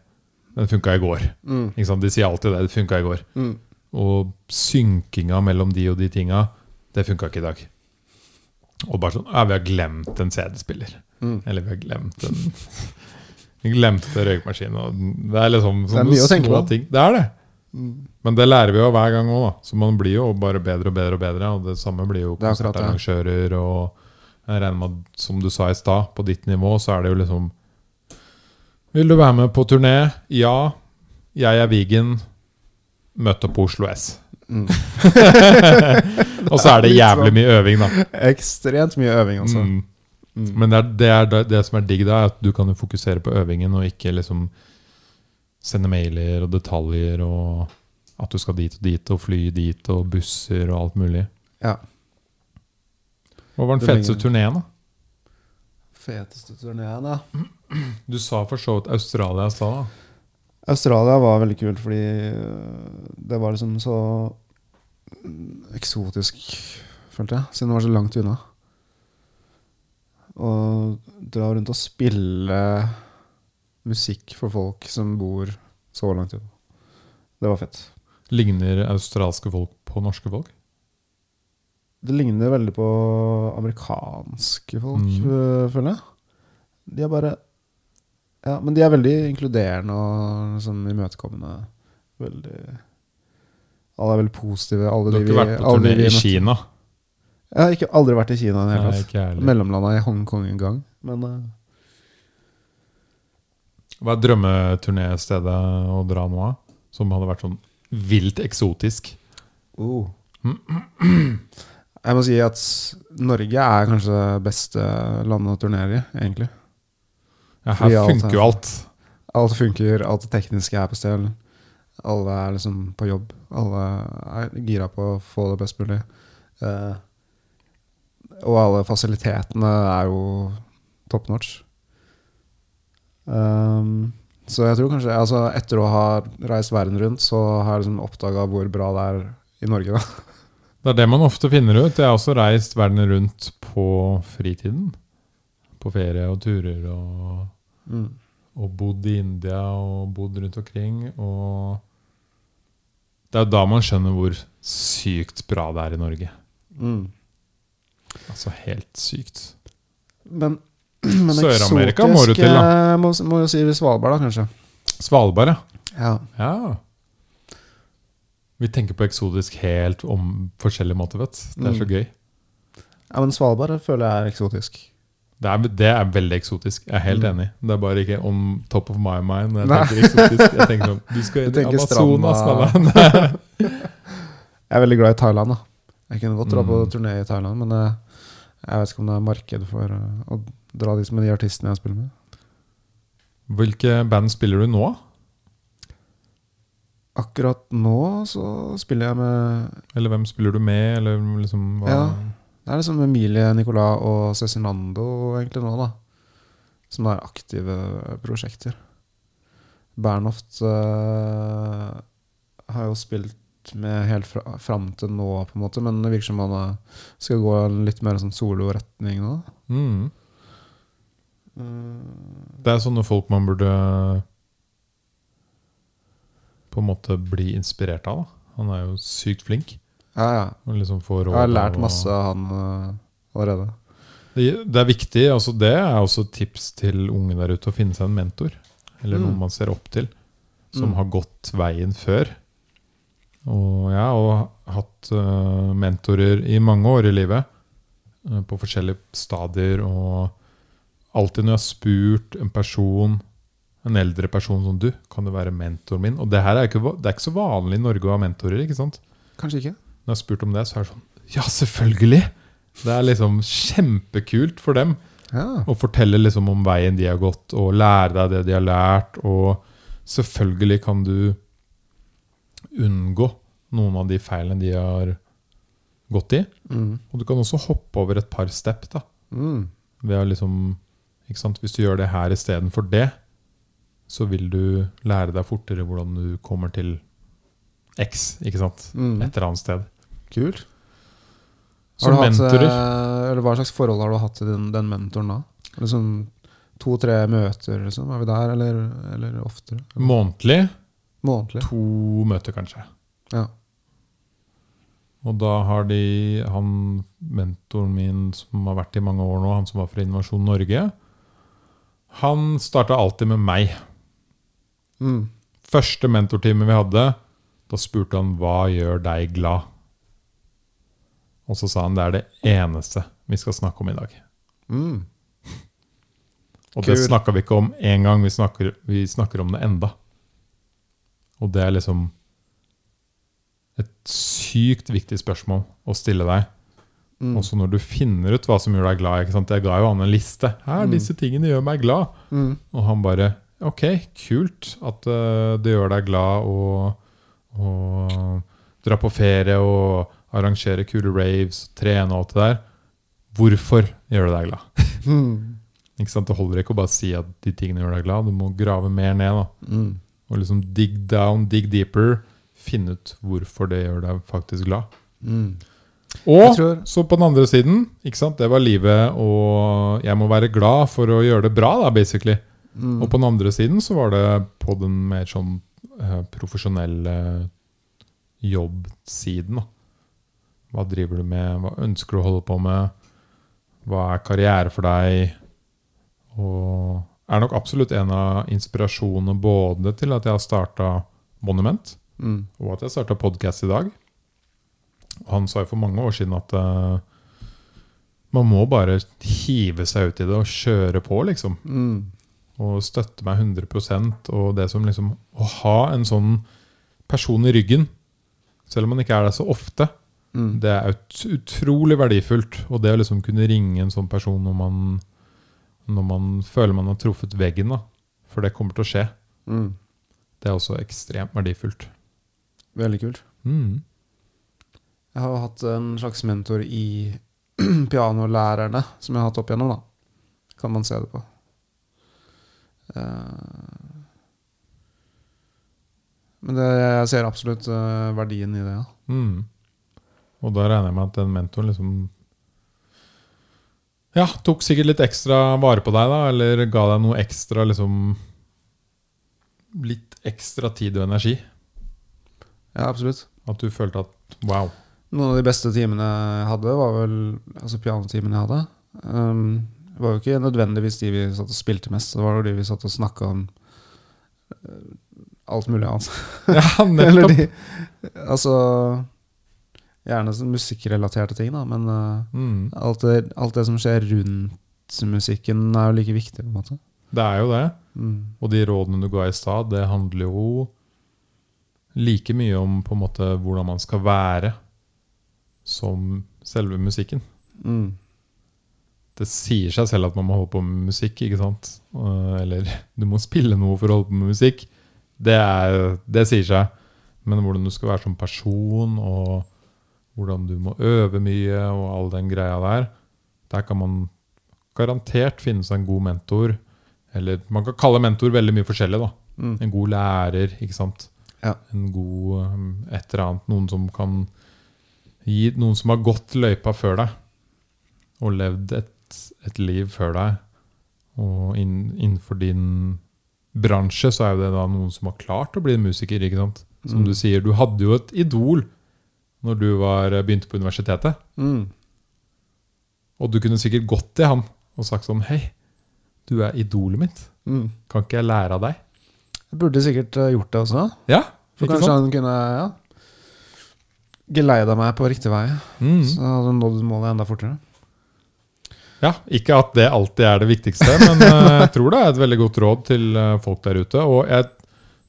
Den funka i går. Mm. De sier alltid det. Det funka i går. Mm. Og synkinga mellom de og de tinga, det funka ikke i dag. Og bare sånn Ja, vi har glemt en CD-spiller. Mm. Eller vi har glemt en [LAUGHS] Vi glemte røykmaskinen. Det er liksom Det er mye å tenke på. ting. Det er det. Mm. Men det lærer vi jo hver gang òg. Så man blir jo bare bedre og bedre og bedre. Og det samme blir jo er konsertarrangører og Jeg regner med at, som du sa i stad, på ditt nivå så er det jo liksom Vil du være med på turné? Ja. Jeg er Vigen. Møt opp på Oslo S. Mm. [LAUGHS] og så er det jævlig sånn. mye øving, da. Ekstremt mye øving, altså. Mm. Mm. Men det er det, er det, som er digg, da, er at du kan jo fokusere på øvingen, og ikke liksom sende mailer og detaljer og at du skal dit og dit og fly dit og busser og alt mulig. Ja. Hva var den feteste turneen, da? Feteste turneen, da. Du sa for så vidt Australia sa da. Australia var veldig kult fordi øh, det var liksom så eksotisk, følte jeg, siden det var så langt unna. Å dra rundt og spille musikk for folk som bor så langt unna. Det var fett. Ligner australske folk på norske folk? Det ligner veldig på amerikanske folk, Mm. øh, føler jeg. De er bare Ja, men de er veldig inkluderende og liksom imøtekommende. Veldig Alle er veldig positive. Alle Du har ikke vært på turné i Kina? Jeg har ikke, aldri vært i Kina Nei, ikke. Mellomlanda i Hongkong en gang. Men uh... Hva er drømmeturnéstedet å dra nå av? Som hadde vært sånn vilt eksotisk? oh. Jeg må si at Norge er kanskje det beste landet å turnere i, egentlig. Ja, her alt funker er- jo alt. Alt funker, alt det tekniske er på stell. Alle er liksom på jobb. Alle er gira på å få det best mulig. Eh, og alle fasilitetene er jo top notch. Um, så jeg tror kanskje altså Etter å ha reist verden rundt, så har jeg liksom oppdaga hvor bra det er i Norge. Da. [LAUGHS] Det er det man ofte finner ut. Jeg har også reist verden rundt på fritiden. På ferie og turer og, Mm. og bodd i India og bodd rundt omkring. Og det er da man skjønner hvor sykt bra det er i Norge. Mm. Altså helt sykt. Men [CLEARS THROAT] Men Sør-Amerika må du til, da. eh, Må, må jo si Svalbard, da, kanskje. Svalbard, ja. Ja. Vi tenker på eksotisk helt om forskjellige måter, vet. Det er så Mm. gøy. ja, men Svalbard føler jeg er eksotisk. Det er, det er veldig eksotisk. Jeg er helt Mm. enig. Det er bare ikke on top of my mind når jeg Nei. tenker eksotisk. Jeg tenker sånn Du skal [LAUGHS] inn i Amazonas, [LAUGHS] [LAUGHS] Jeg er veldig glad i Thailand. da Jeg kunne godt dra på Mm. turné i Thailand, men eh, jeg vet ikke om det er marked for eh, å dra dit med de artistene jeg spiller med. Hvilke band spiller du nå? Akkurat nå så spiller jeg med Eller hvem spiller du med? Eller liksom hva? Ja. Det er liksom Emilie Nicolas og Cezinando egentlig nå, da. Som er aktive prosjekter. Bernhoft uh, har jo spilt med helt fra, fram til nå, på en måte, men det virker som han eh, skal gå en litt mer sånn soloretning nå. Mm. Mm. Det er sånne folk man burde på en måte bli inspirert av. Da. Han er jo sykt flink. Ja, ja. Liksom råd Jeg har lært masse av han uh, allerede. Det, det er viktig. Altså det er også et tips til unge der ute å finne seg en mentor. Eller Mm. noen man ser opp til, som Mm. har gått veien før. Og jeg har hatt uh, mentorer i mange år i livet, uh, på forskjellige stadier. Og alltid når jeg har spurt en person, en eldre person som du, kan du være mentoren min? Og det her er ikke, det er ikke så vanlig i Norge å ha mentorer. ikke sant? Kanskje ikke? Når jeg har spurt om det, så er det sånn Ja, selvfølgelig! Det er liksom kjempekult for dem Ja. å fortelle liksom om veien de har gått, og lære deg det de har lært. Og selvfølgelig kan du unngå noen av de feilene de har gått i. Mm. Og du kan også hoppe over et par step. da Mm. ved å liksom, ikke sant? Hvis du gjør det her istedenfor det, så vil du lære deg fortere hvordan du kommer til X. ikke sant? Mm. Et eller annet sted. Kult. Som Har du hatt, mentorer. eh, eller Hva slags forhold har du hatt til den, den mentoren da? Liksom To-tre møter, liksom? Er vi der, eller, eller oftere? Månedlig Månedlig? to møter, kanskje. Ja. Og da har de han mentoren min som har vært i mange år nå, han som var fra Innovasjon Norge, han starta alltid med meg. Mm. Første mentortime vi hadde, da spurte han hva gjør deg glad? Og så sa han det er det eneste vi skal snakke om i dag. Mm. Og det Kul. snakka vi ikke om én gang, vi snakker, vi snakker om det enda. Og det er liksom et sykt viktig spørsmål å stille deg. Mm. Også når du finner ut hva som gjør deg glad. Jeg ga jo han en liste. Her, Mm. disse tingene gjør meg glad. Mm. Og han bare Ok, kult at eh, det gjør deg glad å dra på ferie og arrangere kule raves, trene og alt det der. Hvorfor gjør det deg glad? Mm. Ikke sant? Det holder ikke å bare si at de tingene gjør deg glad. Du må grave mer ned. da Mm. Og liksom dig down, dig deeper. Finne ut hvorfor det gjør deg faktisk glad. Mm. Og så på den andre siden, ikke sant? det var livet, og jeg må være glad for å gjøre det bra, da, basically. Mm. Og på den andre siden så var det på den mer sånn eh, profesjonelle jobbsiden. da. Hva driver du med? Hva ønsker du å holde på med? Hva er karriere for deg? Og er nok absolutt en av inspirasjonene både til at jeg har starta Monument, Mm. og at jeg starta podkast i dag. Og han sa jo for mange år siden at uh, man må bare hive seg ut i det og kjøre på, liksom. Mm. Og støtte meg 100% Og det som liksom Å ha en sånn person i ryggen, selv om man ikke er der så ofte, Mm. det er ut, utrolig verdifullt. Og det å liksom kunne ringe en sånn person når man, når man føler man har truffet veggen, da. For det kommer til å skje. Mm. Det er også ekstremt verdifullt. Veldig kult. Mm. Jeg har hatt en slags mentor i [CLEARS THROAT] pianolærerne, som jeg har hatt opp igjennom, da. Kan man se det på. Eh, Men det, jeg ser absolutt eh, verdien i det, ja. Mm. Og da regner jeg med at den mentoren liksom Ja, tok sikkert litt ekstra vare på deg, da, eller ga deg noe ekstra liksom Litt ekstra tid og energi. Ja, absolutt. At du følte at wow. Noen av de beste timene jeg hadde, var vel altså pianotimene jeg hadde. Um, Det var jo ikke nødvendigvis de vi satt og spilte mest, det var jo de vi satt og snakka om eh, alt mulig annet. Ja, [LAUGHS] Eller nettopp. de Altså Gjerne sånn musikkrelaterte ting, da, men eh, Mm. alt, det, alt det som skjer rundt musikken, er jo like viktig, på en måte. Det er jo det. Mm. Og de rådene du ga i stad, det handler jo like mye om på en måte hvordan man skal være som selve musikken. Mm. Det sier seg selv at man må holde på med musikk, ikke sant? Eh, Eller [LAUGHS] du må spille noe for å holde på med musikk. Det, er, det sier seg. Men hvordan du skal være som person, og hvordan du må øve mye, og all den greia der, der kan man garantert finne seg en god mentor. Eller man kan kalle mentor veldig mye forskjellig, da. Mm. En god lærer, ikke sant? Ja. En god um, et eller annet. Noen som kan gi Noen som har gått løypa før deg, og levd et, et liv før deg. Og inn, innenfor din bransje så er jo det da noen som har klart å bli musiker. ikke sant? Som Mm. du sier, du hadde jo et idol når du var, begynte på universitetet. Mm. Og du kunne sikkert gått til han og sagt sånn Hei, du er idolet mitt. Mm. Kan ikke jeg lære av deg? Jeg burde sikkert eh, gjort det også. Ja, For kanskje sånn. han kunne ja, geleida meg på riktig vei. Mm. Så hadde han nådd målet enda fortere. Ja, ikke at det alltid er det viktigste, men eh, [LAUGHS] jeg tror det er et veldig godt råd til eh, folk der ute. Og jeg,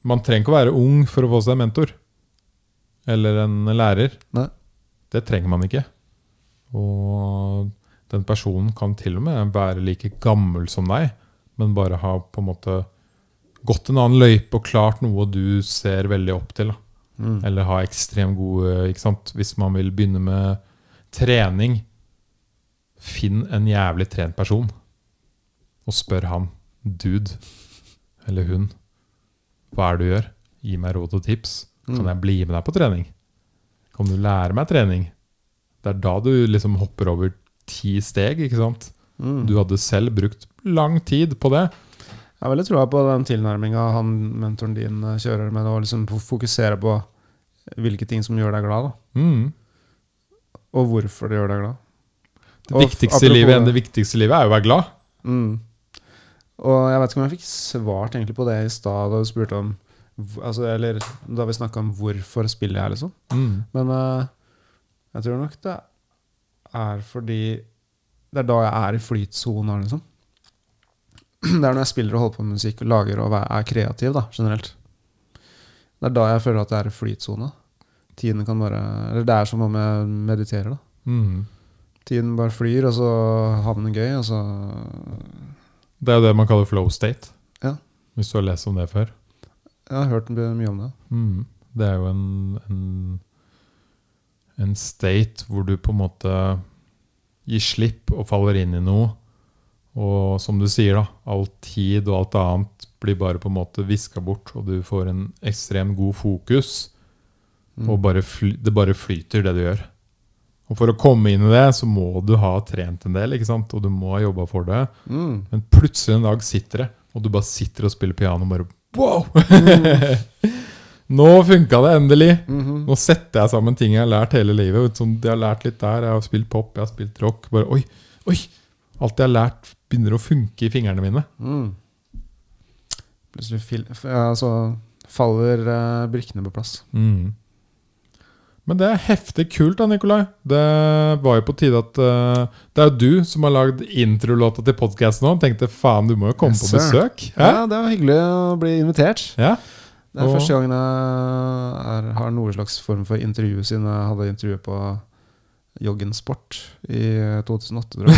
man trenger ikke å være ung for å få seg en mentor. Eller en lærer. Nei. Det trenger man ikke. Og den personen kan til og med være like gammel som deg, men bare ha på en måte gått en annen løype og klart noe du ser veldig opp til. Mm. Eller ha ekstremt gode ikke sant? Hvis man vil begynne med trening, finn en jævlig trent person. Og spør han, dude, eller hun, hva er det du gjør? Gi meg råd og tips. Kan Mm. jeg bli med deg på trening? Kan du lære meg trening? Det er da du liksom hopper over ti steg, ikke sant? Mm. Du hadde selv brukt lang tid på det. Jeg har veldig troa på den tilnærminga han mentoren din eh, kjører med å liksom fokusere på hvilke ting som gjør deg glad. Mm. og hvorfor det gjør deg glad. Det viktigste, i livet, det. viktigste i livet er jo å være glad. Mm. Og jeg vet ikke om jeg fikk svart egentlig på det i stad da du spurte om altså, Eller da vi snakka om hvorfor spiller jeg, liksom. Mm. Men uh, jeg tror nok det er fordi Det er da jeg er i flytsona, liksom. [CLEARS THROAT] Det er når jeg spiller og holder på med musikk og lager og er kreativ, da, generelt. Det er da jeg føler at jeg er i flytsona. Tiden kan bare Eller det er som om jeg mediterer, da. Mm. Tiden bare flyr, og så har man det gøy, og så Det er jo det man kaller flow state. Ja. Hvis du har lest om det før. Jeg har hørt mye om det. Mm. Det er jo en, en, en state hvor du på en måte gir slipp og faller inn i noe. Og som du sier, da, all tid og alt annet blir bare på en måte viska bort, og du får en ekstremt god fokus. Mm. Og bare det bare flyter, det du gjør. Og for å komme inn i det, så må du ha trent en del, ikke sant? og du må ha jobba for det. Mm. Men plutselig en dag sitter det, og du bare sitter og spiller piano og bare Wow! [LAUGHS] Nå funka det endelig! Mhm. Nå setter jeg sammen ting jeg har lært hele livet. Som jeg har lært litt der. Jeg har spilt pop, jeg har spilt rock. Bare oi, oi! Alt jeg har lært, begynner å funke i fingrene mine. Mm. Plutselig fil ja, så faller uh, brikkene på plass. Mm. Men det er heftig kult, da, Nikolai. Det var jo på tide at uh, Det er jo du som har lagd introlåta til podkasten nå. Tenkte faen, du må jo komme Yes, på besøk. Hæ? Ja, det var hyggelig å bli invitert. Ja. Det er Og- første gangen jeg er, har noe slags form for intervju, siden jeg hadde intervju på Joggensport i 2008, tror jeg.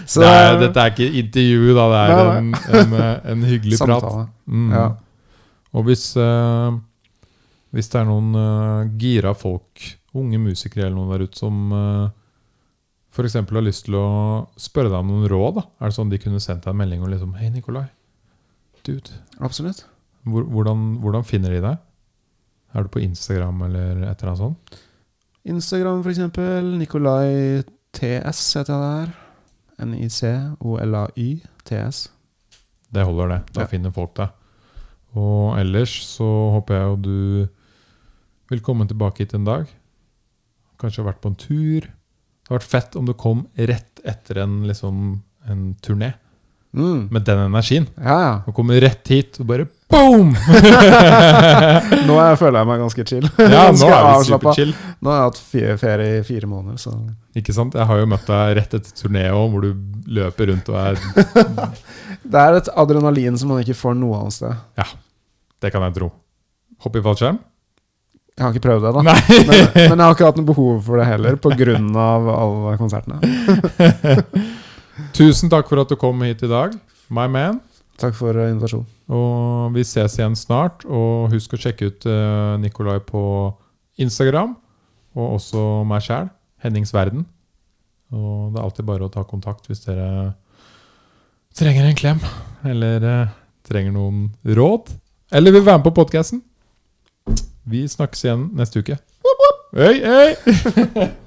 [LAUGHS] Så det er, dette er ikke intervju, da. Det er en, en, en hyggelig [LAUGHS] prat. Mm. Ja. Og hvis, eh, hvis det er noen uh, gira folk, unge musikere eller noen der ute, som uh, f.eks. har lyst til å spørre deg om noen råd, da. er det sånn de kunne sendt deg en melding og liksom Hei, Nikolai. Dude. Absolutt. Hvor, hvordan, hvordan finner de deg? Er du på Instagram eller et eller annet sånt? Instagram, for eksempel. Nikolai TS heter jeg der. N-I-C-O-L-A-Y-T-S. Det holder, det. Da Ja. finner folk deg. Og ellers så håper jeg jo du vil komme tilbake hit en dag. Kanskje har vært på en tur. Det hadde vært fett om du kom rett etter en, liksom, en turné Mm. med den energien. Ja, ja. Og kommer rett hit og bare boom! [LAUGHS] Nå er- føler jeg meg ganske chill. Ja, nå er vi superchill. Nå har jeg hatt fe- ferie i fire måneder, så Ikke sant? Jeg har jo møtt deg rett etter turné òg, hvor du løper rundt og er [LAUGHS] Det er et adrenalin som man ikke får noe annet sted. Det kan jeg tro. Hopp i fallskjerm? Jeg har ikke prøvd det, da. [LAUGHS] Men, men jeg har ikke hatt noe behov for det heller, pga. alle konsertene. [LAUGHS] Tusen takk for at du kom hit i dag, my man. Takk for invitasjonen. Og vi ses igjen snart. Og husk å sjekke ut eh, Nikolai på Instagram, og også meg sjæl, Hennings Verden. Og det er alltid bare å ta kontakt hvis dere trenger en klem, eller eh, trenger noen råd, eller vil være med på podkasten. Vi snakkes igjen neste uke. Hei, hei! [LAUGHS]